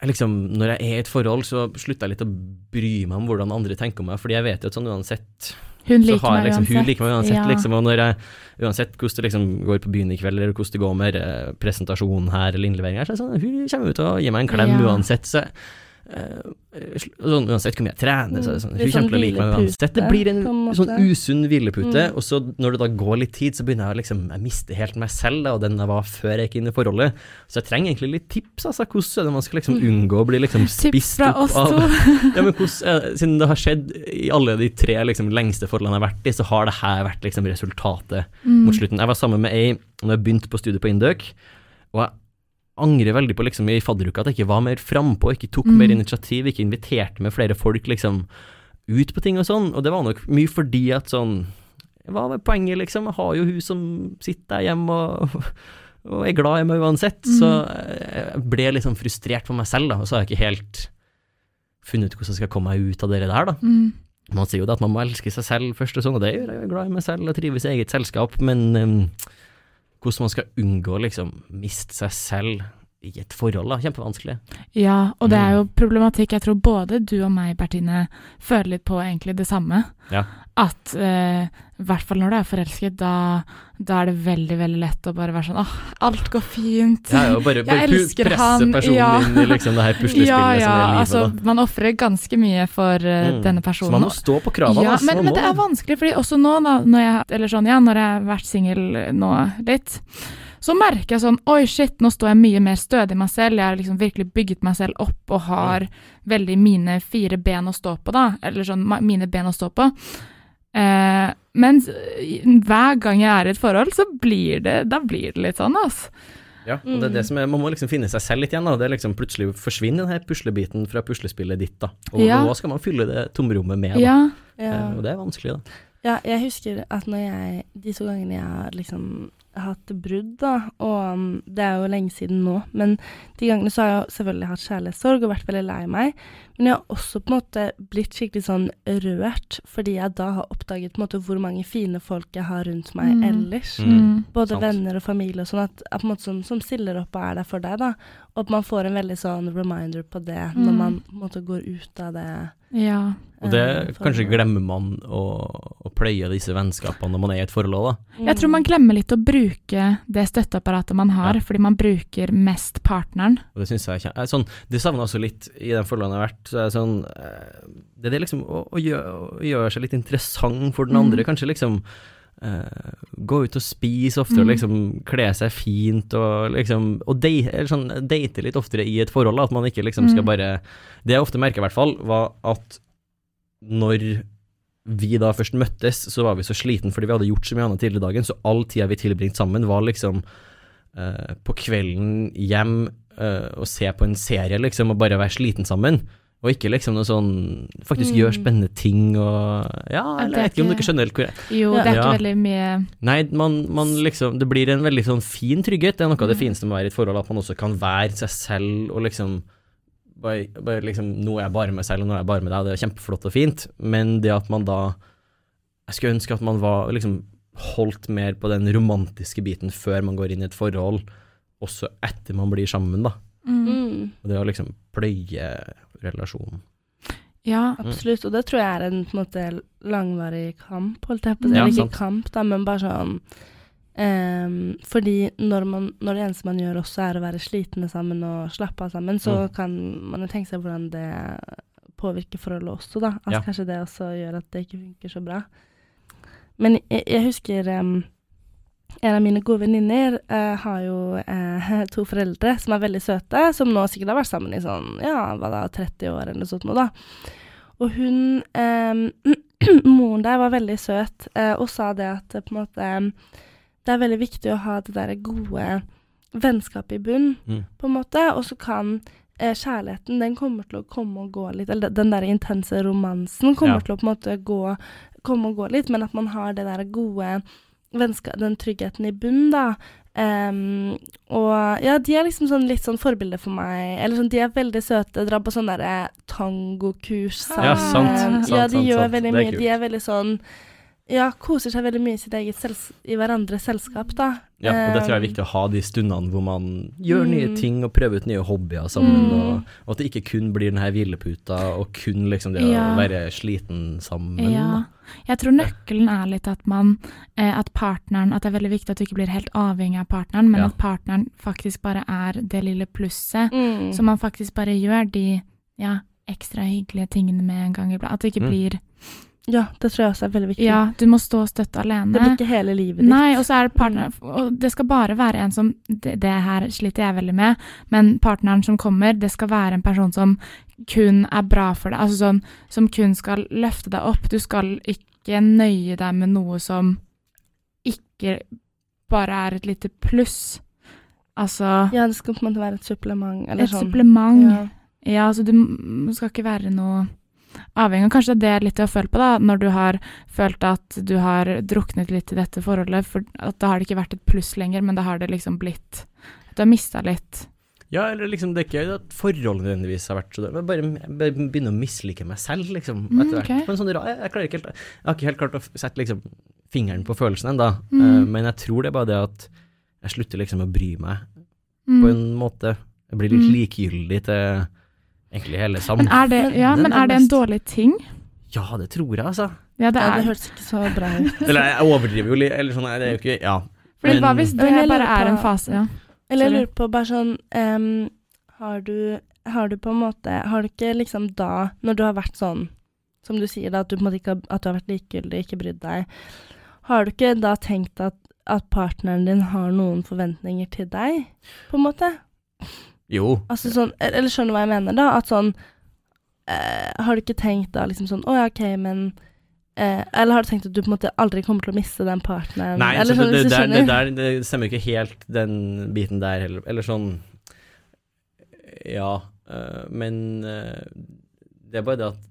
liksom, Når jeg er i et forhold, så slutter jeg litt å bry meg om hvordan andre tenker om meg, fordi jeg vet jo at sånn uansett hun liker har, liksom. Hun liker meg uansett, ja. liksom. Og jeg, uansett hvordan det liksom går på byen i kveld, eller hvordan det går med eh, presentasjonen her, eller innlevering her, så er det sånn, hun kommer ut og gir meg en klem ja. uansett. Så sånn, uansett hvor mye jeg trener, så er det sånn, hun kommer sånn til å like meg uansett. Det blir en, sånn usunn hvilepute, mm. og så når det da går litt tid, så begynner jeg å liksom Jeg mister helt meg selv, da, og den jeg var før jeg gikk inn i forholdet. Så jeg trenger egentlig litt tips, altså. Hvordan er det man skal liksom mm. unngå å bli liksom spist opp av *laughs* Ja, men hvordan Siden det har skjedd i alle de tre liksom lengste forholdene jeg har vært i, så har det her vært liksom resultatet mm. mot slutten. Jeg var sammen med ei når jeg begynte på studiet på Indøk, og jeg angrer veldig på liksom i fadderuka at jeg ikke var mer frampå, ikke tok mm. mer initiativ, ikke inviterte med flere folk liksom ut på ting og sånn. Og det var nok mye fordi at sånn Hva er poenget, liksom? Jeg har jo hun som sitter der hjemme og, *laughs* og er glad i meg uansett. Mm. Så jeg ble liksom frustrert på meg selv, da, og så har jeg ikke helt funnet ut hvordan jeg skal komme meg ut av det der, da. Mm. Man sier jo det at man må elske seg selv først og sånn, og det gjør jeg jo glad i meg selv og trives i eget selskap, men um, hvordan man skal unngå å liksom miste seg selv i et forhold. da, Kjempevanskelig. Ja, og det er jo mm. problematikk. Jeg tror både du og meg, Bertine, føler litt på egentlig det samme. Ja. At eh, i hvert fall når du er forelsket, da, da, er det veldig veldig lett å bare være sånn åh, alt går fint. Ja, ja, bare, *laughs* bare jeg elsker han. personen ja. inn i liksom det her *laughs* puslespillet ja, ja, som er livet. Altså, da. Man ofrer ganske mye for uh, mm. denne personen. Så man må stå på kravene. Ja, men, men, det er vanskelig, fordi også nå, da, når jeg, eller sånn, ja, når jeg har vært singel nå litt så merker jeg sånn Oi, shit, nå står jeg mye mer stødig i meg selv. Jeg har liksom virkelig bygget meg selv opp og har veldig mine fire ben å stå på, da. Eller sånn mine ben å stå på. Eh, men hver gang jeg er i et forhold, så blir det Da blir det litt sånn, altså. Ja, og det er det som er, Man må liksom finne seg selv litt igjen. da, det er liksom Plutselig forsvinner denne puslebiten fra puslespillet ditt. da, Og ja. hva skal man fylle det tomrommet med? da, ja. Eh, og det er vanskelig, da. Ja, jeg husker at når jeg, de to gangene jeg har liksom hatt brudd, da, og um, det er jo lenge siden nå, men de gangene så har jeg selvfølgelig hatt kjærlighetssorg og vært veldig lei meg. Men jeg har også på en måte blitt skikkelig sånn rørt, fordi jeg da har oppdaget på en måte hvor mange fine folk jeg har rundt meg mm. ellers. Mm. Både Sant. venner og familie og sånn, at, at på en måte som, som, stiller opp og er der for deg, da. Og at man får en veldig sånn reminder på det mm. når man på en måte går ut av det ja. Og det eh, kanskje glemmer man å, å pløye disse vennskapene når man er i et forhold òg, da. Jeg tror man glemmer litt å bruke det støtteapparatet man har, ja. fordi man bruker mest partneren. Og Det syns jeg er sånn, Det savner jeg også litt i den forholdene jeg har vært, så er det sånn eh, Det er det liksom å, å, gjøre, å gjøre seg litt interessant for den Mm. andre. Kanskje liksom Uh, gå ut og spise oftere, Mm. liksom kle seg fint og liksom Og date, sånn, date litt oftere i et forhold, da, at man ikke liksom skal Mm. bare Det jeg ofte merker, i hvert fall, var at når vi da først møttes, så var vi så sliten fordi vi hadde gjort så mye annet tidligere i dagen, så all tida vi tilbringte sammen, var liksom uh, på kvelden hjem uh, og se på en serie, liksom, og bare være sliten sammen. Og ikke liksom noe sånn Faktisk Mm. gjør spennende ting og Ja, eller jeg vet ikke om dere skjønner helt hvor jeg Jo, det er Ja. ikke veldig mye Nei, man, man liksom Det blir en veldig sånn fin trygghet. Det er noe av det Mm. fineste med å være i et forhold, at man også kan være seg selv og liksom bare, bare liksom Nå er jeg bare meg selv, og nå er jeg bare med deg, og det er kjempeflott og fint, men det at man da Jeg skulle ønske at man var liksom holdt mer på den romantiske biten før man går inn i et forhold, også etter man blir sammen, da. mm. Mm, Og det å liksom pløye relasjonen. Ja. absolutt. Og det tror jeg er en på en måte langvarig kamp, holdt jeg på å si. Ja, Eller sant. ikke kamp, da, men bare sånn um, fordi når, man, når det eneste man gjør også er å være slitne sammen og slappe av sammen, så Mm. kan man jo tenke seg hvordan det påvirker forholdet også, da. At Ja. kanskje det også gjør at det ikke funker så bra. Men jeg, jeg husker ehm, en av mine gode venninner eh, har jo eh, *laughs* to foreldre som er veldig søte, som nå sikkert har vært sammen i sånn, ja, hva da, 30 år eller noe sånt noe, da. Og hun eh, *clears throat* Moren der var veldig søt eh, og sa det at eh, på en måte Det er veldig viktig å ha det der gode vennskapet i bunn, Mm. på en måte, og så kan eh, kjærligheten, den kommer til å komme og gå litt, eller den der intense romansen kommer Ja. til å på en måte gå, komme og gå litt, men at man har det der gode den tryggheten i bunnen, da. Um, og ja, de er liksom sånn litt sånn forbilder for meg. Eller sånn, de er veldig søte, drar på sånn derre tangokurs sammen. Ja, sant, sant, ja, de sant, gjør veldig mye. De er veldig sånn Ja, koser seg veldig mye i sitt eget sels i hverandres selskap, da. Ja, og det tror jeg er viktig å ha de stundene hvor man gjør nye Mm. ting og prøver ut nye hobbyer sammen, Mm. og, og at det ikke kun blir den her hvileputa og kun liksom det Ja. å være sliten sammen. Ja. Jeg tror nøkkelen er litt at man eh, At partneren At det er veldig viktig at du ikke blir helt avhengig av partneren, men Ja. at partneren faktisk bare er det lille plusset. mm. Så man faktisk bare gjør de ja, ekstra hyggelige tingene med en gang iblant. At det ikke Mm. blir Ja, det tror jeg også er veldig viktig. Ja, du må stå og støtte alene. Det blir ikke hele livet ditt. Nei, og så er det partner Og det skal bare være en som det, det her sliter jeg veldig med, men partneren som kommer, det skal være en person som kun er bra for deg. Altså sånn som kun skal løfte deg opp. Du skal ikke nøye deg med noe som ikke bare er et lite pluss. Altså Ja, det skal på en måte være et supplement, eller et sånn. supplement. Ja. Ja, altså du skal ikke være noe avhengig. av kanskje det er litt å føle på, da, når du har følt at du har druknet litt i dette forholdet, for at da har det ikke vært et pluss lenger, men da har det liksom blitt Du har mista litt Ja, eller liksom, det er ikke at forholdet nødvendigvis har vært så dårlig, men bare, begynner å mislike meg selv, liksom, Mm, etter hvert. Mm, okay. sånn jeg, jeg helt, jeg har ikke helt klart å sette liksom fingeren på følelsen ennå, Mm. men jeg tror det er bare det at jeg slutter liksom å bry meg, mm. på en måte. Jeg blir litt Mm. likegyldig til egentlig hele Men er det, ja, men er er det en dårlig ting? Ja, det tror jeg, altså. Ja, det Ja, det er hørtes ikke så bra ut. *laughs* Eller jeg overdriver jo litt, eller sånn, det er jo ikke, ja. Fordi hva hvis det bare på, er en fase? Ja. Eller jeg lurer på bare sånn um, Har du Har du på en måte Har du ikke liksom da, når du har vært sånn Som du sier da, at du på en måte ikke har, at du har vært likegyldig, ikke brydd deg Har du ikke da tenkt at, at partneren din har noen forventninger til deg, på en måte? Jo, Altså sånn Eller skjønner du hva jeg mener, da? At sånn eh, Har du ikke tenkt da liksom sånn Å ja, OK, men eh, Eller har du tenkt at du på en måte aldri kommer til å miste den partneren? Nei, eller sånn, det, det, der, det, der, det stemmer ikke helt, den biten der heller. Eller sånn Ja, øh, men øh, det er bare det at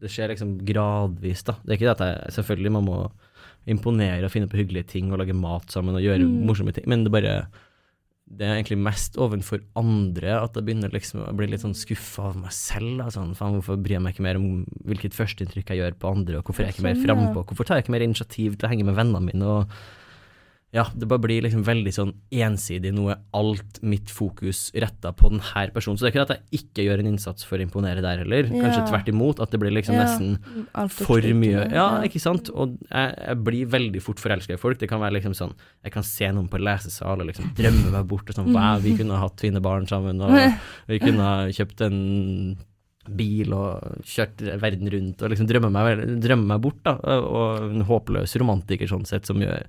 det skjer liksom gradvis, da. Det er ikke det at jeg Selvfølgelig, man må imponere og finne på hyggelige ting og lage mat sammen og gjøre Mm. morsomme ting, men det bare det er egentlig mest overfor andre at jeg begynner liksom å bli litt sånn skuffa av meg selv. Sånn, faen, hvorfor bryr jeg meg ikke mer om hvilket førsteinntrykk jeg gjør på andre, og hvorfor er jeg ikke mer frampå, hvorfor tar jeg ikke mer initiativ til å henge med vennene mine, og ja, det bare blir liksom veldig sånn ensidig, nå er alt mitt fokus retta på denne personen. Så det er ikke at jeg ikke gjør en innsats for å imponere der heller, kanskje Ja. tvert imot, at det blir liksom Ja, nesten for mye. Ja, ikke sant? Og jeg, jeg blir veldig fort forelska i folk. Det kan være liksom sånn Jeg kan se noen på lesesal og liksom drømme meg bort og sånn Wow, *laughs* vi kunne hatt fine barn sammen, og vi *laughs* kunne ha kjøpt en bil og kjørt verden rundt og liksom drømme meg, drømme meg bort, da. Og en håpløs romantiker sånn sett, som gjør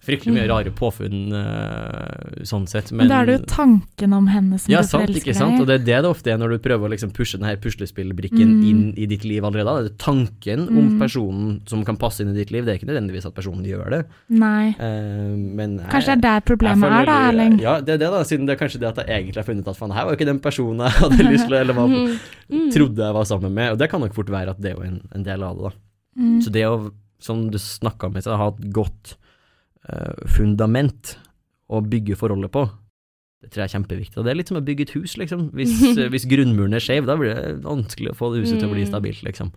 fryktelig mye rare påfunn uh, sånn sett. Men da er det jo tanken om henne som ja, du sant, forelsker ikke sant? Og det er det det ofte er når du prøver å liksom pushe denne puslespillbrikken Mm. inn i ditt liv allerede. Det er tanken om Mm. personen som kan passe inn i ditt liv, det er ikke nødvendigvis at personen gjør det. Nei. Uh, men jeg- Kanskje det er der problemet er, da, Erling. Ja, det er det, da. Siden det er kanskje det at jeg egentlig har funnet at faen, her var jo ikke den personen jeg hadde lyst til, eller var, Mm. *laughs* trodde jeg var sammen med. Og det kan nok fort være at det er jo en, en del av det, da. Mm. Så det å, som du snakka om, ha et godt fundament å bygge forholdet på, det tror jeg er kjempeviktig. Og det er litt som å bygge et hus, liksom. Hvis, *laughs* eh, hvis grunnmuren er skeiv, da blir det vanskelig å få det huset til å bli Mm. stabilt, liksom.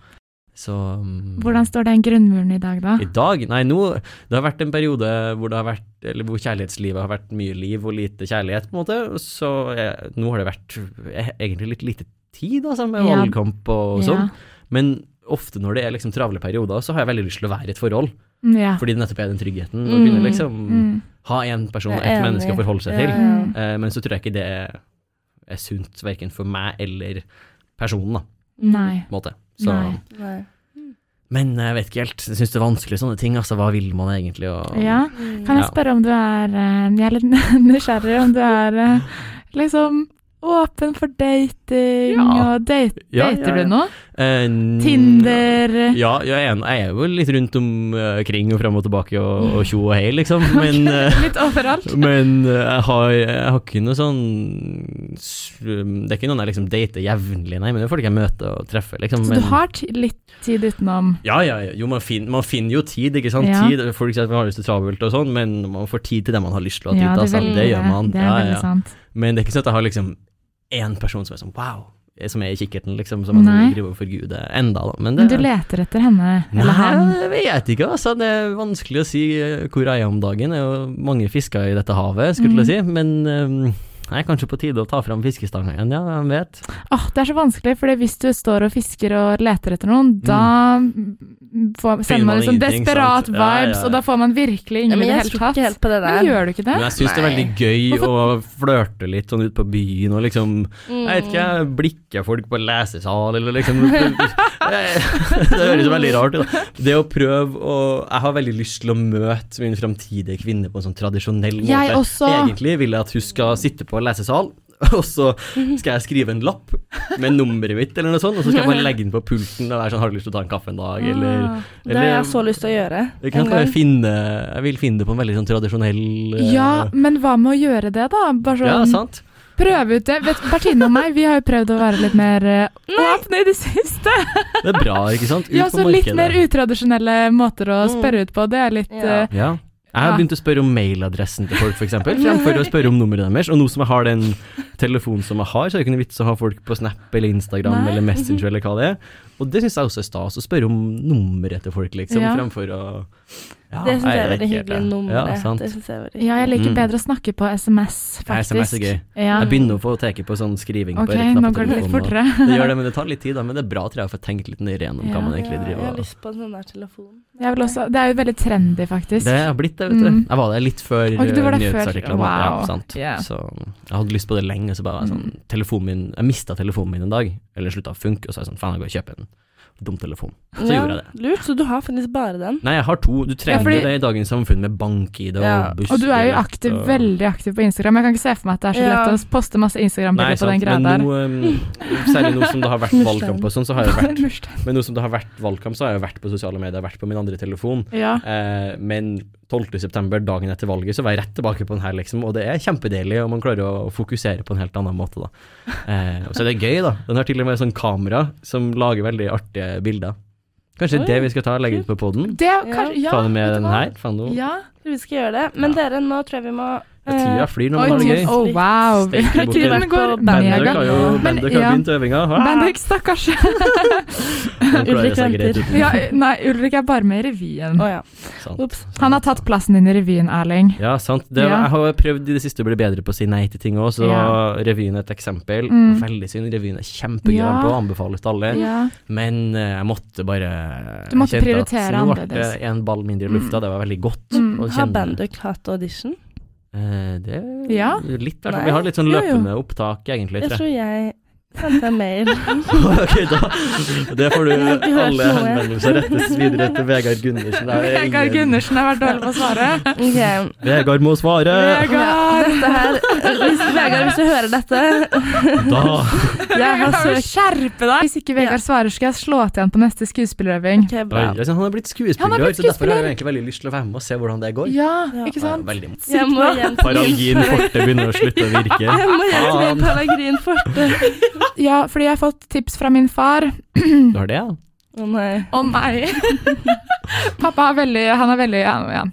Så mm, Hvordan står den grunnmuren i dag, da? i dag? Nei, nå Det har vært en periode hvor det har vært Eller hvor kjærlighetslivet har vært mye liv og lite kjærlighet, på en måte. Så jeg, nå har det vært jeg, egentlig litt lite tid, altså, med valgkamp og sånn. Ja. Men ofte når det er liksom travle perioder, så har jeg veldig lyst til å være i et forhold. Ja. Fordi det nettopp er den tryggheten. Å Mm. kunne liksom Mm. ha én person, Og ett menneske å forholde seg Ja, til. Mm. Eh, men så tror jeg ikke det er, er sunt, verken for meg eller personen, da, Nei. på en måte. Så, Nei. Men jeg vet ikke helt. Jeg syns det er vanskelig sånne ting. Altså, hva vil man egentlig? Og, Ja. Mm. Kan jeg Ja. spørre om du er eh, Jeg er litt *laughs* nysgjerrig om du er eh, liksom åpen for dating, Ja. og date, Ja, dater ja, ja. du nå? Eh, Tinder Ja, jeg er, jeg er jo litt rundt omkring og fram og tilbake og, og tjo og hei, liksom. *laughs* Men, okay, Litt overalt? *laughs* men eh, jeg, har, jeg har ikke noe sånn Det er ikke noen jeg liksom dater jevnlig, nei, men det er folk jeg møter og treffer, liksom. Så Men, du har litt tid utenom? ja, ja. Jo, man, fin, man finner jo tid, ikke sant. Ja. Tid, folk sier at man har lyst til travelt og sånn, men man får tid til det man har lyst til å ha tid Ja, til. det, Altså. Det gjør man. Det er ja, ja. sant. Men det er ikke sånn at jeg har liksom én person som er sånn wow, som er i kikkerten, liksom, som man driver og forguder enda, da. Men Men du leter etter henne, eller? Nei, jeg vet ikke, altså. Det er vanskelig å si eh, hvor jeg er om dagen. Det er jo mange fisker i dette havet, skulle Mm. si. Men um, er kanskje på tide å ta fram fiskestanga igjen, ja, hvem vet. Åh, det er så vanskelig, for hvis du står og fisker og leter etter noen, da får, sender Mm. man liksom desperat sant? Ja, ja, vibes, ja. og da får man virkelig ingen i det jeg hele tror tatt. ikke helt på det Men gjør du ikke det? Men jeg syns det er veldig gøy å flørte litt sånn ute på byen og liksom Mm. Jeg vet ikke, blikke blikker folk på lesesal eller liksom *laughs* Det høres veldig rart ut. da. Det å prøve å Jeg har veldig lyst til å møte min framtidige kvinne på en sånn tradisjonell måte. Jeg også. Egentlig vil jeg at hun skal sitte på lesesal, *laughs* og så skal jeg skrive en lapp med nummeret mitt, eller noe sånt, og så skal jeg bare legge den på pulten og være sånn 'Har du lyst til å ta en kaffe en dag?' eller eller Det har jeg så lyst til å gjøre. jeg, kan en bare finne, jeg vil finne det på en veldig sånn tradisjonell eh, Ja, men hva med å gjøre det, da? Bare sånn, ja, sant? prøve ut det. Vet, Bertine og meg, vi har jo prøvd å være litt mer eh, *laughs* åpne i det siste. Det er bra, ikke sant? *laughs* Ut Ja, på så litt mer utradisjonelle måter å Mm. spørre ut på. Det er litt Ja. eh, Ja. Jeg har begynt å spørre om mailadressen til folk, f.eks., fremfor å spørre om nummeret deres. Og nå som jeg har den telefonen som jeg har, så er det ikke noe vits å ha folk på Snap eller Instagram Nei. eller Messenger eller hva det er. Og det syns jeg også er stas, å spørre om nummeret til folk, liksom, Ja. fremfor å ja, Det syns jeg er veldig hyggelig. jeg. Nummeret. Ja, sant. det synes jeg er veldig Ja, jeg liker Mm. bedre å snakke på SMS, Ja. SMS er gøy. Ja. Jeg begynner å få teke på sånn skriving Ok, på nå går det litt og- fortere. Det gjør det, men det tar litt tid, da. Men det er bra, tror jeg, å få tenkt litt nøyere gjennom hva Ja. man Ja, egentlig jeg har lyst på en sånn der telefon. Jeg vil også, det er jo veldig trendy, faktisk. Det har blitt det, vet du. Mm. Jeg var der litt før Ok, du var eh, nyhetsartiklene. Wow. Ja, sant. Yeah. Så jeg hadde lyst på det lenge, så bare var jeg sånn Mm. Telefonen min Jeg mista telefonen min en dag, eller slutta å funke, og så er jeg sånn Faen, jeg går og kjøper en dum telefon. Så ja, gjorde jeg det. Lurt, så du har faktisk bare den. Nei, jeg har to. Du trenger Ja, fordi- det i dagens samfunn med bank-ID og Ja. buss. Og du er jo aktiv, veldig aktiv på Instagram. Jeg kan ikke se for meg at det er så Ja. lett å poste masse Instagram-bilder på den greia men der. nå, um, særlig nå som det har vært valgkamp og sånn, så har jeg *laughs* vært Men nå som det har vært valgkamp, så har jeg vært på sosiale medier, vært på min andre telefon. Ja. Eh, men 12.9., dagen etter valget, så var jeg rett tilbake på den her, liksom. Og det er kjempedeilig, og man klarer å fokusere på en helt annen måte, da. Eh, og så er det gøy, da. Den har til og med sånn kamera som lager veldig artige bilder. Kanskje Oi, det vi skal ta og legge ut på poden? Ja, Ta det med den her. Faen, Ja. Vi skal gjøre det. Men Ja. dere, nå tror jeg vi må ja, tida flyr når man har det gøy. oh, wow. Steike Har ikke vært på har jo Men, Bendik har ja. begynt øvinga. Ah, Bendik, stakkars. *laughs* Ulrik venter. ja, nei, Ulrik er bare med i revyen. Oh, ja. Sant. Han har tatt plassen din i revyen, Erling. Ja, sant. Det, Ja. Jeg har prøvd i det siste å bli bedre på å si nei til ting òg, så Ja. revyen er et eksempel. Mm. Veldig synd. Revyen er kjempegøy Ja. på, anbefales til alle. Ja. Men eh, jeg måtte bare Du måtte prioritere at Nå ble det en ball mindre i lufta, det var veldig godt. Mm. å Har kjenne- hatt audition? Eh, det Ja. litt, i hvert fall. Vi har litt sånn Jo, jo. løpende opptak, egentlig. Jeg jeg. tror jeg sendte jeg mail. *laughs* ok, da Det får du alle henvendelser rettes videre til Vegard Gundersen. Er Vegard ingen- Gundersen har vært dårlig på å svare. Okay. Vegard må svare! Vegard! dette her hvis, Vegard, hvis du hører dette Da Jeg har søkt skjerpe deg! Hvis ikke Vegard svarer, skal jeg slå til han på neste skuespillerøving. Ok, Oi, bra. altså, Han har blitt skuespiller, så derfor har jeg egentlig veldig lyst til å være med og se hvordan det går. Ja, Ja. ikke sant? Ja, veldig. Jeg må Paralgin forte begynner å slutte å virke. Jeg må igjen til Paralgin forte. *laughs* Ja, fordi jeg har fått tips fra min far Du har det, ja? Å nei. Oh, nei. *laughs* Pappa har veldig, han er veldig ja, ja,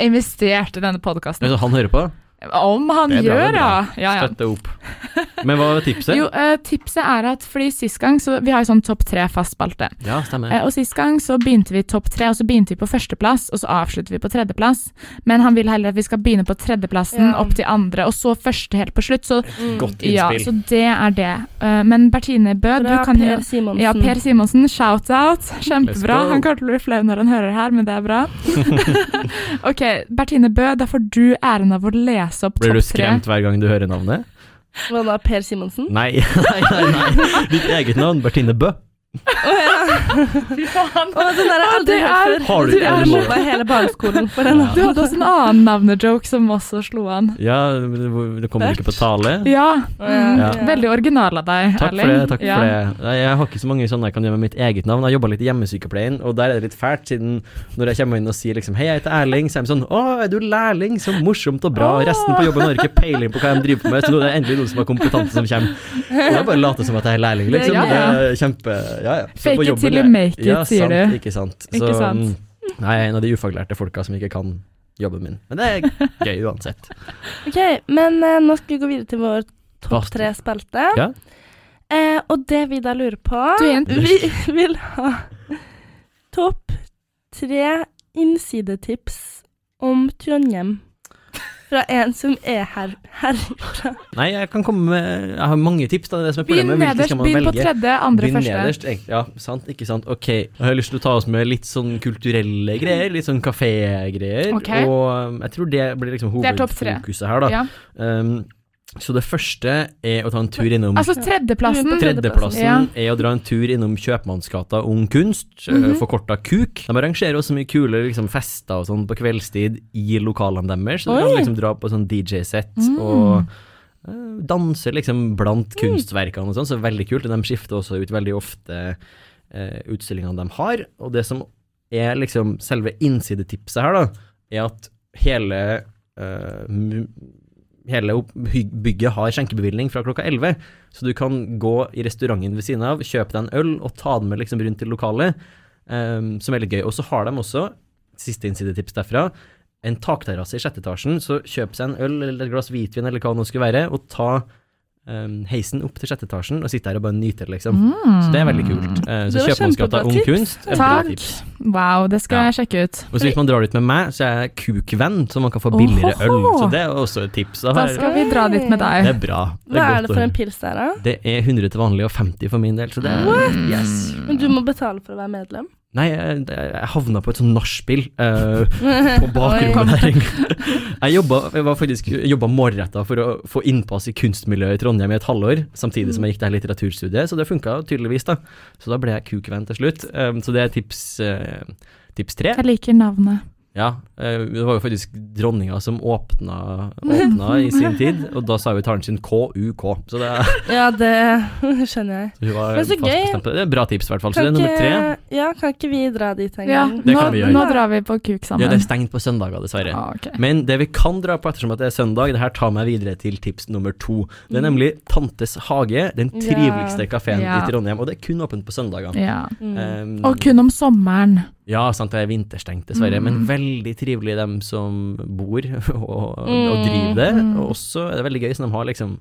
investert i denne podkasten. Han hører på? Om han Det er gjør, er ja. ja, ja. Støtte opp. Men hva var tipset? Jo, eh, tipset er at fordi sist gang så Vi har jo sånn topp tre fast spalte. Ja, stemmer. Eh, og sist gang så begynte vi topp tre, og så begynte vi på førsteplass, og så avslutter vi på tredjeplass. Men han vil heller at vi skal begynne på tredjeplassen, Ja. opp til andre, og så første helt på slutt. Så Mm. Godt ja, så det er det. Eh, men Bertine Bø, du kan jo Per Simonsen. Ja, Per Simonsen, shout-out. Kjempebra. Han kommer til å bli flau når han hører her, men det er bra. *laughs* *laughs* ok, Bertine Bø, da får du æren av å lese opp Blir du skremt hver gang du hører navnet? Hva da, Per Simonsen? Nei, *laughs* nei, nei. nei. Ditt eget navn, Bertine Bø. Oh, ja. Fy faen. Og den der jeg aldri Det hørt er- før. Har du- ikke er jeg det- mobba hele barneskolen for den. annen. Du hadde også en annen navnejoke som også slo an. Ja, det kommer ikke på tale. Ja, ja. mm, Ja. veldig original av deg, Takk for det. takk ja. for det. Jeg har ikke så mange sånne jeg kan gjøre med mitt eget navn. Jeg jobba litt i hjemmesykepleien, og der er det litt fælt, siden når jeg kommer inn og sier liksom Hei, jeg heter Erling, så er de sånn Å, er du lærling? Så morsomt og bra. Resten på jobben har ikke peiling på hva de driver på med, så nå er det endelig noen som har kompetanse som kommer. Og jeg bare later som at jeg er lærling, liksom. Ja, ja. Det er kjempe Ja, ja. Så Fake it till you make it, ja, sier sant, du. Ikke sant. Ikke sant. mm, nei, jeg er en av de ufaglærte folka som ikke kan jobben min. Men det er gøy uansett. *laughs* Ok, men uh, nå skal vi gå videre til vår topp Fast. tre-spalte. Ja. Uh, og det vi da lurer på Du *laughs* Vi vil ha topp tre innsidetips om Trondheim. Fra en som er her, herfra. Nei, jeg kan komme med Jeg har mange tips, da. Det som er Begynn problemet. Begynn nederst, begynn på velge? tredje, andre, Begynn første. nederst, egentlig. Ja, sant, ikke sant. Ok, jeg har lyst til å ta oss med litt sånn kulturelle greier, litt sånn kafégreier. Ok. Og um, jeg tror det blir liksom Det er topp tre. hovedfokuset her, da. Ja. Um, så det første er å ta en tur innom Altså tredjeplassen. Tredjeplassen Ja. er å dra en tur innom Kjøpmannsgata Ung Kunst, mm -hmm. forkorta KUK. De arrangerer også mye kule liksom, fester og sånn på kveldstid i lokalene deres, så du kan liksom dra på sånn DJ-sett Mm. og uh, danse liksom blant kunstverkene og sånn, så veldig kult. Og de skifter også ut veldig ofte uh, utstillingene de har. Og det som er liksom selve innsidetipset her, da, er at hele eh, mu- Hele bygget har skjenkebevilgning fra klokka 11, så du kan gå i restauranten ved siden av, kjøpe deg en øl og ta den med liksom rundt til lokalet, um, som er litt gøy. Og så har de også, siste innsidetips derfra, en takterrasse i sjette etasjen, så kjøp seg en øl eller et glass hvitvin eller hva det nå skulle være, og ta um, heisen opp til sjette etasjen og sitte der og bare nyte det, liksom. Mm. Så det er veldig kult. Uh, så Det Kjøpmannsgata Ung. Kunst er Takk. tips. Wow, det skal Ja. jeg sjekke ut. Og så hvis man drar dit med meg, så er jeg kukvenn, så man kan få billigere øl. Så det er også et tips. Da Da skal vi dra dit med deg. Det er bra. Hva er det for en pils der, da? Det er 100 til vanlig og 50 for min del, så det er What? Yes. Men du må betale for å være medlem. Nei, jeg, jeg havna på et sånt nachspiel uh, på bakrommet *laughs* der. *laughs* Jeg jobba, jeg var faktisk jobba målretta for å få innpass i kunstmiljøet i Trondheim i et halvår, samtidig som jeg gikk det her litteraturstudiet, så det funka tydeligvis, da. Så da ble jeg kukvenn til slutt. Um, så det er tips, uh, tips tre. Jeg liker navnet. Ja, eh, det var jo faktisk dronninga som åpna, åpna i sin tid, og da sa jo talen sin KUK, så det er *laughs* Ja, det skjønner jeg. så hun var Men så fast gøy. det. Er bra tips, i hvert fall. Så Kan det er nummer tre. ja, kan ikke vi dra dit en gang? Ja, nå, vi nå drar vi på kuk sammen. Ja, det er stengt på søndager, dessverre. Ah, okay. Men det vi kan dra på ettersom at det er søndag, det her tar meg videre til tips nummer to. Det er Mm. nemlig Tantes hage, den triveligste kafeen Ja. i Trondheim. Og det er kun åpent på søndager. Ja. Mm. Um, Og kun om sommeren. Ja, sant, det er vinterstengt, dessverre. Mm. Men veldig trivelig, dem som bor *laughs* og, og Mm. driver det. Mm. Og også er det veldig gøy, så de har liksom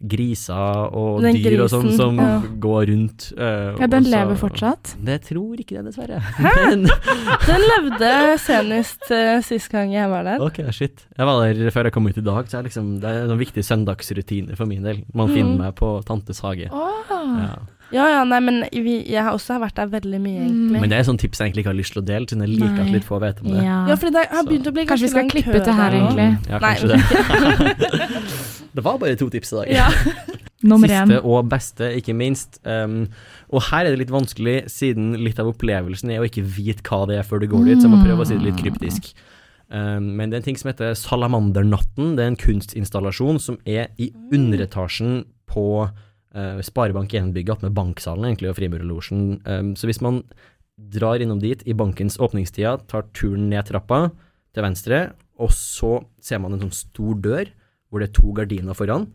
griser og Den dyr og sånn som ja. går rundt. Uh, Ja, den også, lever fortsatt. Det tror ikke det, dessverre. *laughs* Men, *laughs* Den levde senest uh, sist gang jeg var der. ok, shit. Jeg var der før jeg kom ut i dag, så jeg liksom, det er en viktig søndagsrutine for min del. Man Mm. finner meg på Tantes hage. Åh. Ja. Ja, ja, nei, men vi, jeg har også vært der veldig mye, Mm. egentlig. Men det er sånn tips jeg egentlig ikke har lyst til å dele, siden jeg liker at litt få vet om det. Ja. Ja, fordi det har begynt å bli Kanskje vi skal klippe kø ut det her, egentlig. Ja, Nei. kanskje det. *laughs* det var bare to tips i dag. Ja. *laughs* Nummer Siste én. og beste, ikke minst. Um, og her er det litt vanskelig, siden litt av opplevelsen er å ikke vite hva det er før du går dit, så jeg må prøve å si det litt kryptisk. Um, men det er en ting som heter Salamandernatten. Det er en kunstinstallasjon som er i underetasjen på uh, Sparebank 1-bygget med banksalen egentlig, og Frimurerlosjen. Um, så hvis man drar innom dit i bankens åpningstida, tar turen ned trappa til venstre, og så ser man en sånn stor dør hvor det er to gardiner foran.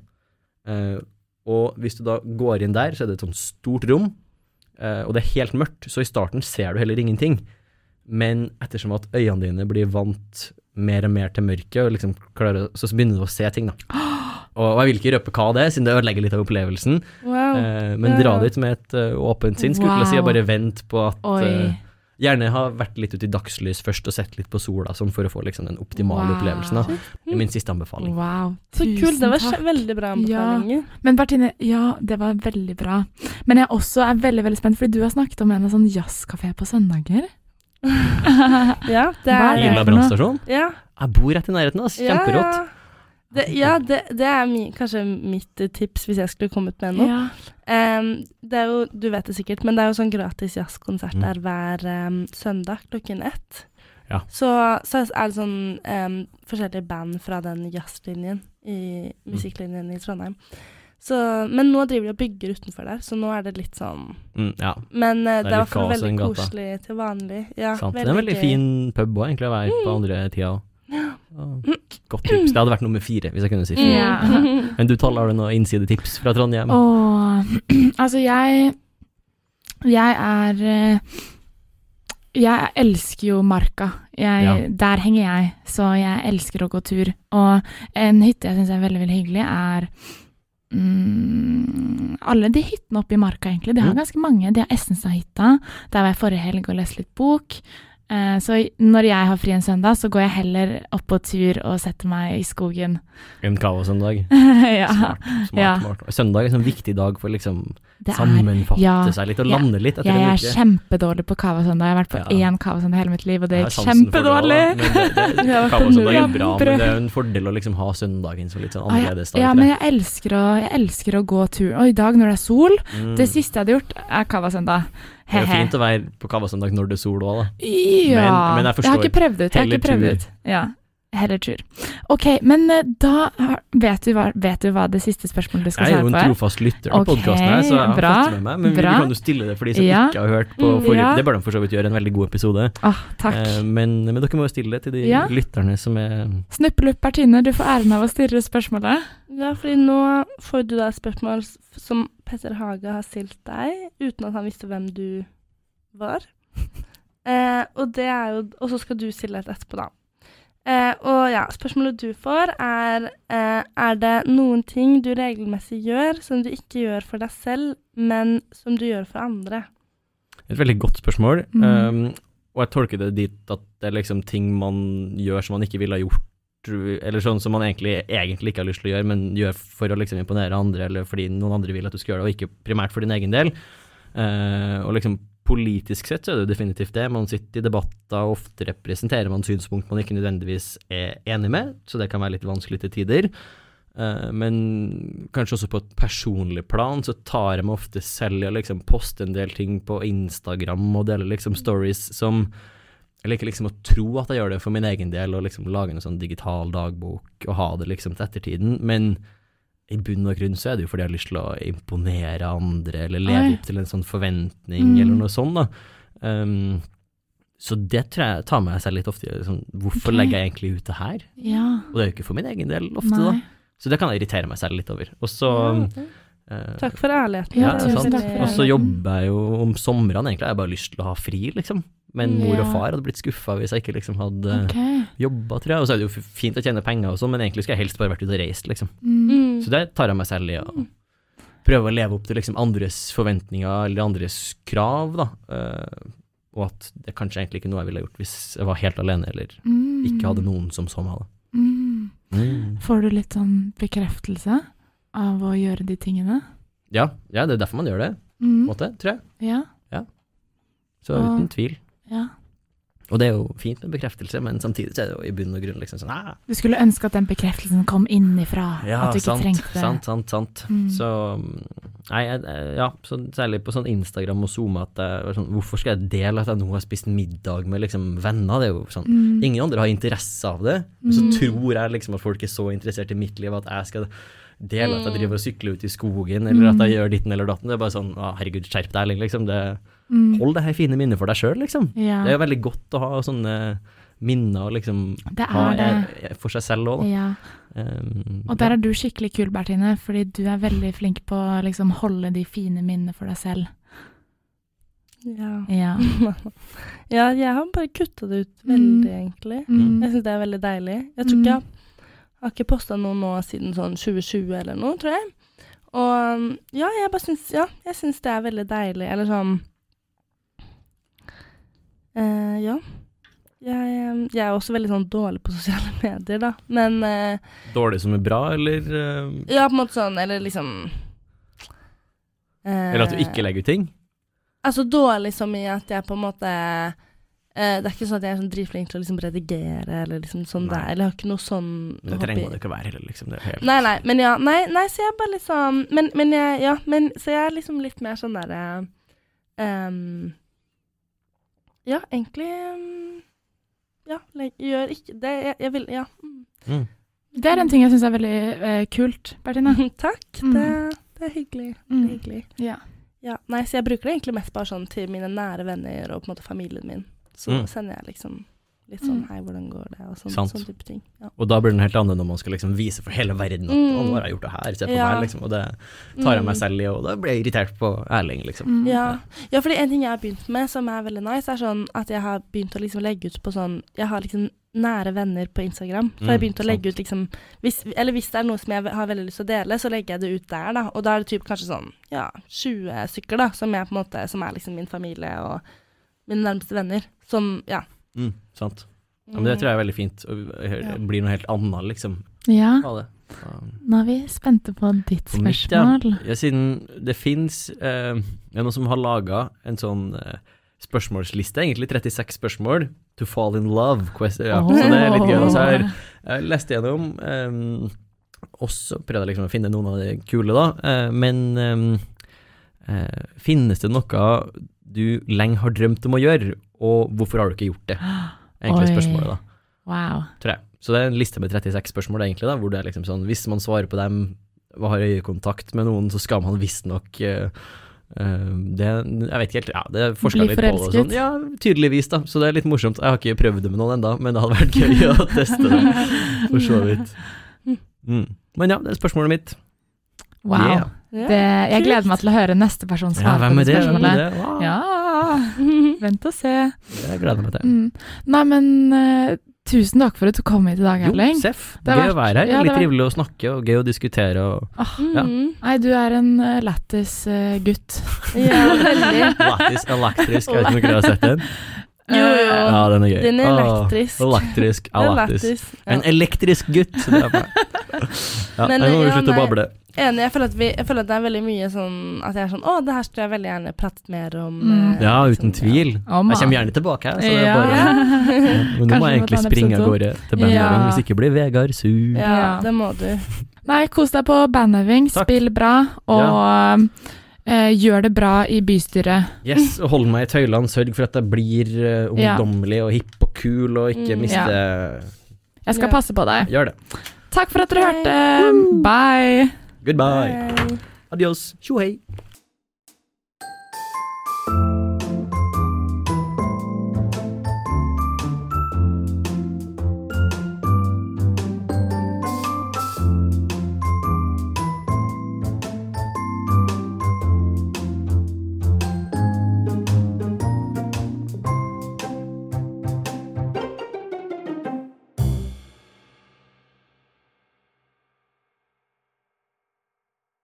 Uh, og hvis du da går inn der, så er det et sånt stort rom, uh, og det er helt mørkt, så i starten ser du heller ingenting. Men ettersom at øynene dine blir vant mer og mer til mørket, liksom klarer, så begynner du å se ting, da. *gasps* Og, jeg vil ikke røpe hva det er, siden det ødelegger litt av opplevelsen. Wow. Eh, men Ja. dra dit med et eh, åpent sinn, skulle jeg til si, og bare vent på at Oi. eh, Gjerne ha vært litt ute i dagslys først og sett litt på sola, sånn for å få liksom den optimale Wow. opplevelsen. da. Det er min siste anbefaling. Wow. Så kult. Det var takk. veldig bra Ja. Men Bertine, ja, det var veldig bra. Men jeg også er veldig veldig spent, fordi du har snakket om en sånn jazzkafé på søndager. *laughs* Ja, det er Lilla brannstasjon. Ja, Jeg bor rett i nærheten, ass. Kjemperått. Ja, det, ja, det, det er mi, kanskje mitt tips hvis jeg skulle kommet med noe. Ja. Um, det er jo, du vet det sikkert, men det er jo sånn gratis jazzkonsert Mm. der hver um, søndag klokken ett. Ja. Så, så er det sånn um, forskjellige band fra den jazzlinjen i musikklinjen i Trondheim. Så, men nå driver de og bygger utenfor der, så nå er det litt sånn Mm, ja, Men uh, Det er i hvert fall veldig koselig til vanlig. Ja, sant. Det er en veldig fin pub òg, egentlig, å være på Mm. andre tida òg. Godt tips. Det hadde vært nummer fire, hvis jeg kunne si fire. Ja. *laughs* Men du, taler har du noen innsidetips fra Trondheim? Oh, *clears throat* altså, jeg Jeg er eh, Jeg elsker jo Marka. Jeg, Ja. Der henger jeg, så jeg elsker å gå tur. Og en hytte jeg syns er veldig, veldig hyggelig, er mm, alle de hyttene oppe i Marka, egentlig. De har Mm. ganske mange. De har Essenstadhytta. Der var jeg forrige helg og leste litt bok. Eh, så når jeg har fri en søndag, så går jeg heller opp på tur og setter meg i skogen. En kaosøndag. *laughs* ja, Smart. smart, Ja. smart. Søndag er en sånn viktig dag for liksom er sammenfatte ja, seg litt og ja. lande litt Jeg er kjempedårlig på kavasøndag. Jeg har vært på Ja. én kavasøndag hele mitt liv, og det er gikk kjempedårlig. *laughs* Kaossøndag er bra, men det er en fordel å liksom ha søndagen som litt sånn annerledes dag. ja, men jeg elsker, å, jeg elsker å gå tur. Og i dag når det er sol Mm. Det siste jeg hadde gjort, er kavasøndag. Det er jo fint å være på Kavasøndag når det er sol òg, da. Ja. Men- men jeg har ikke prøvd ut. Jeg har ikke prøvd ut. Ja. Heller tur. OK, men eh, da vet du, hva, vet du hva det siste spørsmålet du skal Jeg er jo en er? trofast lytter av podkasten her, så jeg har bra, fått med meg. Men vi, vi kan jo stille det for de som Ja. ikke har hørt på Mm, forrige ja. Det bør de for så vidt gjøre, en veldig god episode. Ah, takk. Eh, men, men dere må jo stille det til de Ja. lytterne som er Snuppelupp Bertine, du får æren av å stille spørsmålet. Ja, fordi nå får du da et spørsmål som Petter Hage har stilt deg, uten at han visste hvem du var. *laughs* Eh, og det er jo Og så skal du stille et etterpå, da. Eh, og ja, spørsmålet du får, er eh, Er det noen ting du regelmessig gjør som du ikke gjør for deg selv, men som du gjør for andre? et veldig godt spørsmål. Mm. Um, og jeg tolker det dit at det er liksom ting man gjør som man ikke ville ha gjort, eller sånn som man egentlig, egentlig ikke har lyst til å gjøre, men gjør for å liksom imponere andre, eller fordi noen andre vil at du skal gjøre det, og ikke primært for din egen del. Uh, og liksom politisk sett så er det jo definitivt det. Man sitter i debatter, og ofte representerer man synspunkt man ikke nødvendigvis er enig med, så det kan være litt vanskelig til tider. Eh, men kanskje også på et personlig plan så tar jeg meg ofte selv i å liksom poste en del ting på Instagram og dele liksom stories som jeg liker liksom å tro at jeg gjør det for min egen del, og liksom lage en sånn digital dagbok og ha det liksom til ettertiden, men i bunn og grunn så er det jo fordi jeg har lyst til å imponere andre, eller leve opp til en sånn forventning, Mm. eller noe sånt, da. Um, så det tror jeg tar meg selv litt ofte sånn, hvorfor okay. legger jeg egentlig ut det her? Ja. Og det er jo ikke for min egen del ofte, da. Så det kan jeg irritere meg selv litt over. Og så eh, Takk for ærligheten. Ja, Og så jobber jeg jo om somrene, egentlig. Jeg har bare lyst til å ha fri, liksom. Men mor og far hadde blitt skuffa hvis jeg ikke liksom hadde okay. jobba, tror jeg. Og så er det jo fint å tjene penger og sånn, men egentlig skulle jeg helst bare vært ute og reist, liksom. Mm. Mm. Så det tar jeg meg selv i å prøve å leve opp til liksom andres forventninger eller andres krav, da. Eh, og at det kanskje egentlig ikke noe jeg ville gjort hvis jeg var helt alene eller Mm. ikke hadde noen som så meg. da. Mm. Mm. Får du litt sånn bekreftelse av å gjøre de tingene? Ja, ja, det er derfor man gjør det, på Mm. en måte, tror jeg. Ja. Så Ah. uten tvil. Ja. Og det er jo fint med bekreftelse, men samtidig så er det jo i bunn og grunn liksom sånn ah, Du skulle ønske at den bekreftelsen kom innifra, Ja, at du ikke sant, trengte sant, sant, sant. Mm. Så Nei, jeg, jeg- ja, så særlig på sånn Instagram og Zoom at jeg, sånn, Hvorfor skal jeg dele at jeg nå har spist middag med liksom venner? Det er jo sånn Mm. Ingen andre har interesse av det. Men så Mm. tror jeg liksom at folk er så interessert i mitt liv at jeg skal dele at jeg Mm. driver og sykler ut i skogen, eller at jeg Mm. gjør ditten eller datten. Det er bare sånn å, herregud, skjerp deg. Liksom. Det, Mm. hold det her fine minnet for deg sjøl, liksom. Ja, Det er jo veldig godt å ha sånne minner liksom det ha det. eh, for seg selv òg, da. Ja. Um, Og der er du skikkelig kul, Bertine, fordi du er veldig flink på å liksom holde de fine minnene for deg selv. Ja. Ja. *laughs* ja, jeg har bare kutta det ut Mm. veldig, egentlig. Mm. Jeg syns det er veldig deilig. Jeg tror ikke Mm. jeg har ikke posta noe nå siden sånn 2020 eller noe, tror jeg. Og ja, jeg bare syns Ja, jeg syns det er veldig deilig. Eller sånn eh, Ja. Jeg, jeg er også veldig sånn dårlig på sosiale *laughs* medier, da. Men uh, Dårlig som er bra, eller uh, ja, på en måte sånn Eller liksom eh, Eller at du ikke legger ut ting? Altså dårlig som i at jeg på en måte eh, Det er ikke sånn at jeg er sånn dritflink til å liksom redigere eller liksom sånn Nei. der. Eller jeg har ikke noe sånn Men det trenger man ikke å være heller, liksom. Det Nei, nei, men ja. Nei, nei, så jeg er bare sånn Men, men jeg Ja, men så jeg er liksom litt mer sånn derre ehm, Ja, egentlig ehm, Ja, gjør ikke det Jeg, jeg vil Ja. Mm. Mm. Det er en ting jeg syns er veldig eh, kult, Bertine. Takk. Mm. Det, det er hyggelig. Det er Mm. hyggelig. Ja. Ja, nei, så jeg bruker det egentlig mest bare sånn til mine nære venner og på en måte familien min. Så Mm. sender jeg liksom litt sånn Mm. Hei, hvordan går det? Og sånn, sånn type ting. Ja. Og da blir den helt annerledes når man skal liksom vise for hele verden at Mm. nå har jeg gjort det her, se på Ja. meg, liksom. Og det tar jeg meg Mm. selv i, og da blir jeg irritert på Erling, liksom. Mm. Ja. ja, fordi en ting jeg har begynt med som er veldig nice, er sånn at jeg har begynt å liksom legge ut på sånn Jeg har liksom nære venner på Instagram. Så mm, jeg begynte begynt å legge ut liksom hvis, Eller hvis det er noe som jeg har veldig lyst til å dele, så legger jeg det ut der, da. Og da er det typ kanskje sånn ja, 20 stykker, da, som jeg på en måte Som er liksom min familie og mine nærmeste venner. Som ja. Mm, sant. Ja, men det tror jeg er veldig fint. Og blir noe helt annet, liksom. ja. Um, Nå er vi spente på ditt På mitt, ja. spørsmål. Ja, siden det fins eh, noen som har laga en sånn eh, spørsmålsliste, egentlig 36 spørsmål, to fall in love. Quest, ja. Så det er litt gøy. Og så har jeg jeg leste gjennom, um, og så prøvde jeg liksom å finne noen av de kule, da. eh, men ehm, eh, finnes det noe du lenge har drømt om å gjøre, og hvorfor har du ikke gjort det? *gasps* Egentlig Oi. spørsmålet, da. Wow. Tror jeg. Så det er en liste med 36 spørsmål, egentlig, da, hvor det er liksom sånn Hvis man svarer på dem, har øyekontakt med noen, så skal man visstnok uh, det Jeg vet ikke helt Ja, det er forska litt på det. og. Sånn. Ja, tydeligvis, da. Så det er litt morsomt. Jeg har ikke prøvd det med noen ennå, men det hadde vært gøy å *laughs* teste det. For så vidt. Mm. Men ja, det er spørsmålet mitt. wow. Yeah. Det, jeg gleder meg til å høre neste person svare ja, på det spørsmålet. Hvem er spørsmålet. det? Wow. Ja, *laughs* vent og se. Jeg gleder meg til. Mm. Nei, men uh, tusen takk for at du kom hit i dag, Jo, Erling. Seff. Det er Gøy å være her. ja, det litt vært- trivelig å snakke og gøy å diskutere. Og ah, Ja. Mhm. Nei, du er en uh, lættis uh, gutt. *laughs* Ja, veldig. Lattis elektrisk, jeg vet ikke om dere har sett den? Jo, jo. Ja, den er gøy. Den er Åh, elektrisk. Elektrisk, er elektrisk. lættis. En elektrisk gutt. så Det er bra. *laughs* Ja, Men, nå må vi ja, slutte å bable. Enig. Jeg føler, at vi, jeg føler at det er veldig mye sånn at jeg er sånn Å, det her skulle jeg veldig gjerne pratet mer om. Mm. eh, Ja, uten uten tvil. Ja. Jeg kommer gjerne tilbake. Så det er Ja. bare, Ja. Ja, *laughs* men nå må jeg egentlig springe av gårde til bandøving, Ja. hvis ikke blir Vegard sur. Ja, Ja. det må du. Nei, kos deg på bandøving, spill bra, og eh, gjør det bra i bystyret. Yes, og hold meg i tøylene, sørg for at jeg blir uh, ungdommelig og hipp og kul, og ikke Mm. miste Jeg skal passe på deg. Gjør det. Takk for at dere hørte. Bye. Goodbye. Bye. Adios. Tjo hei.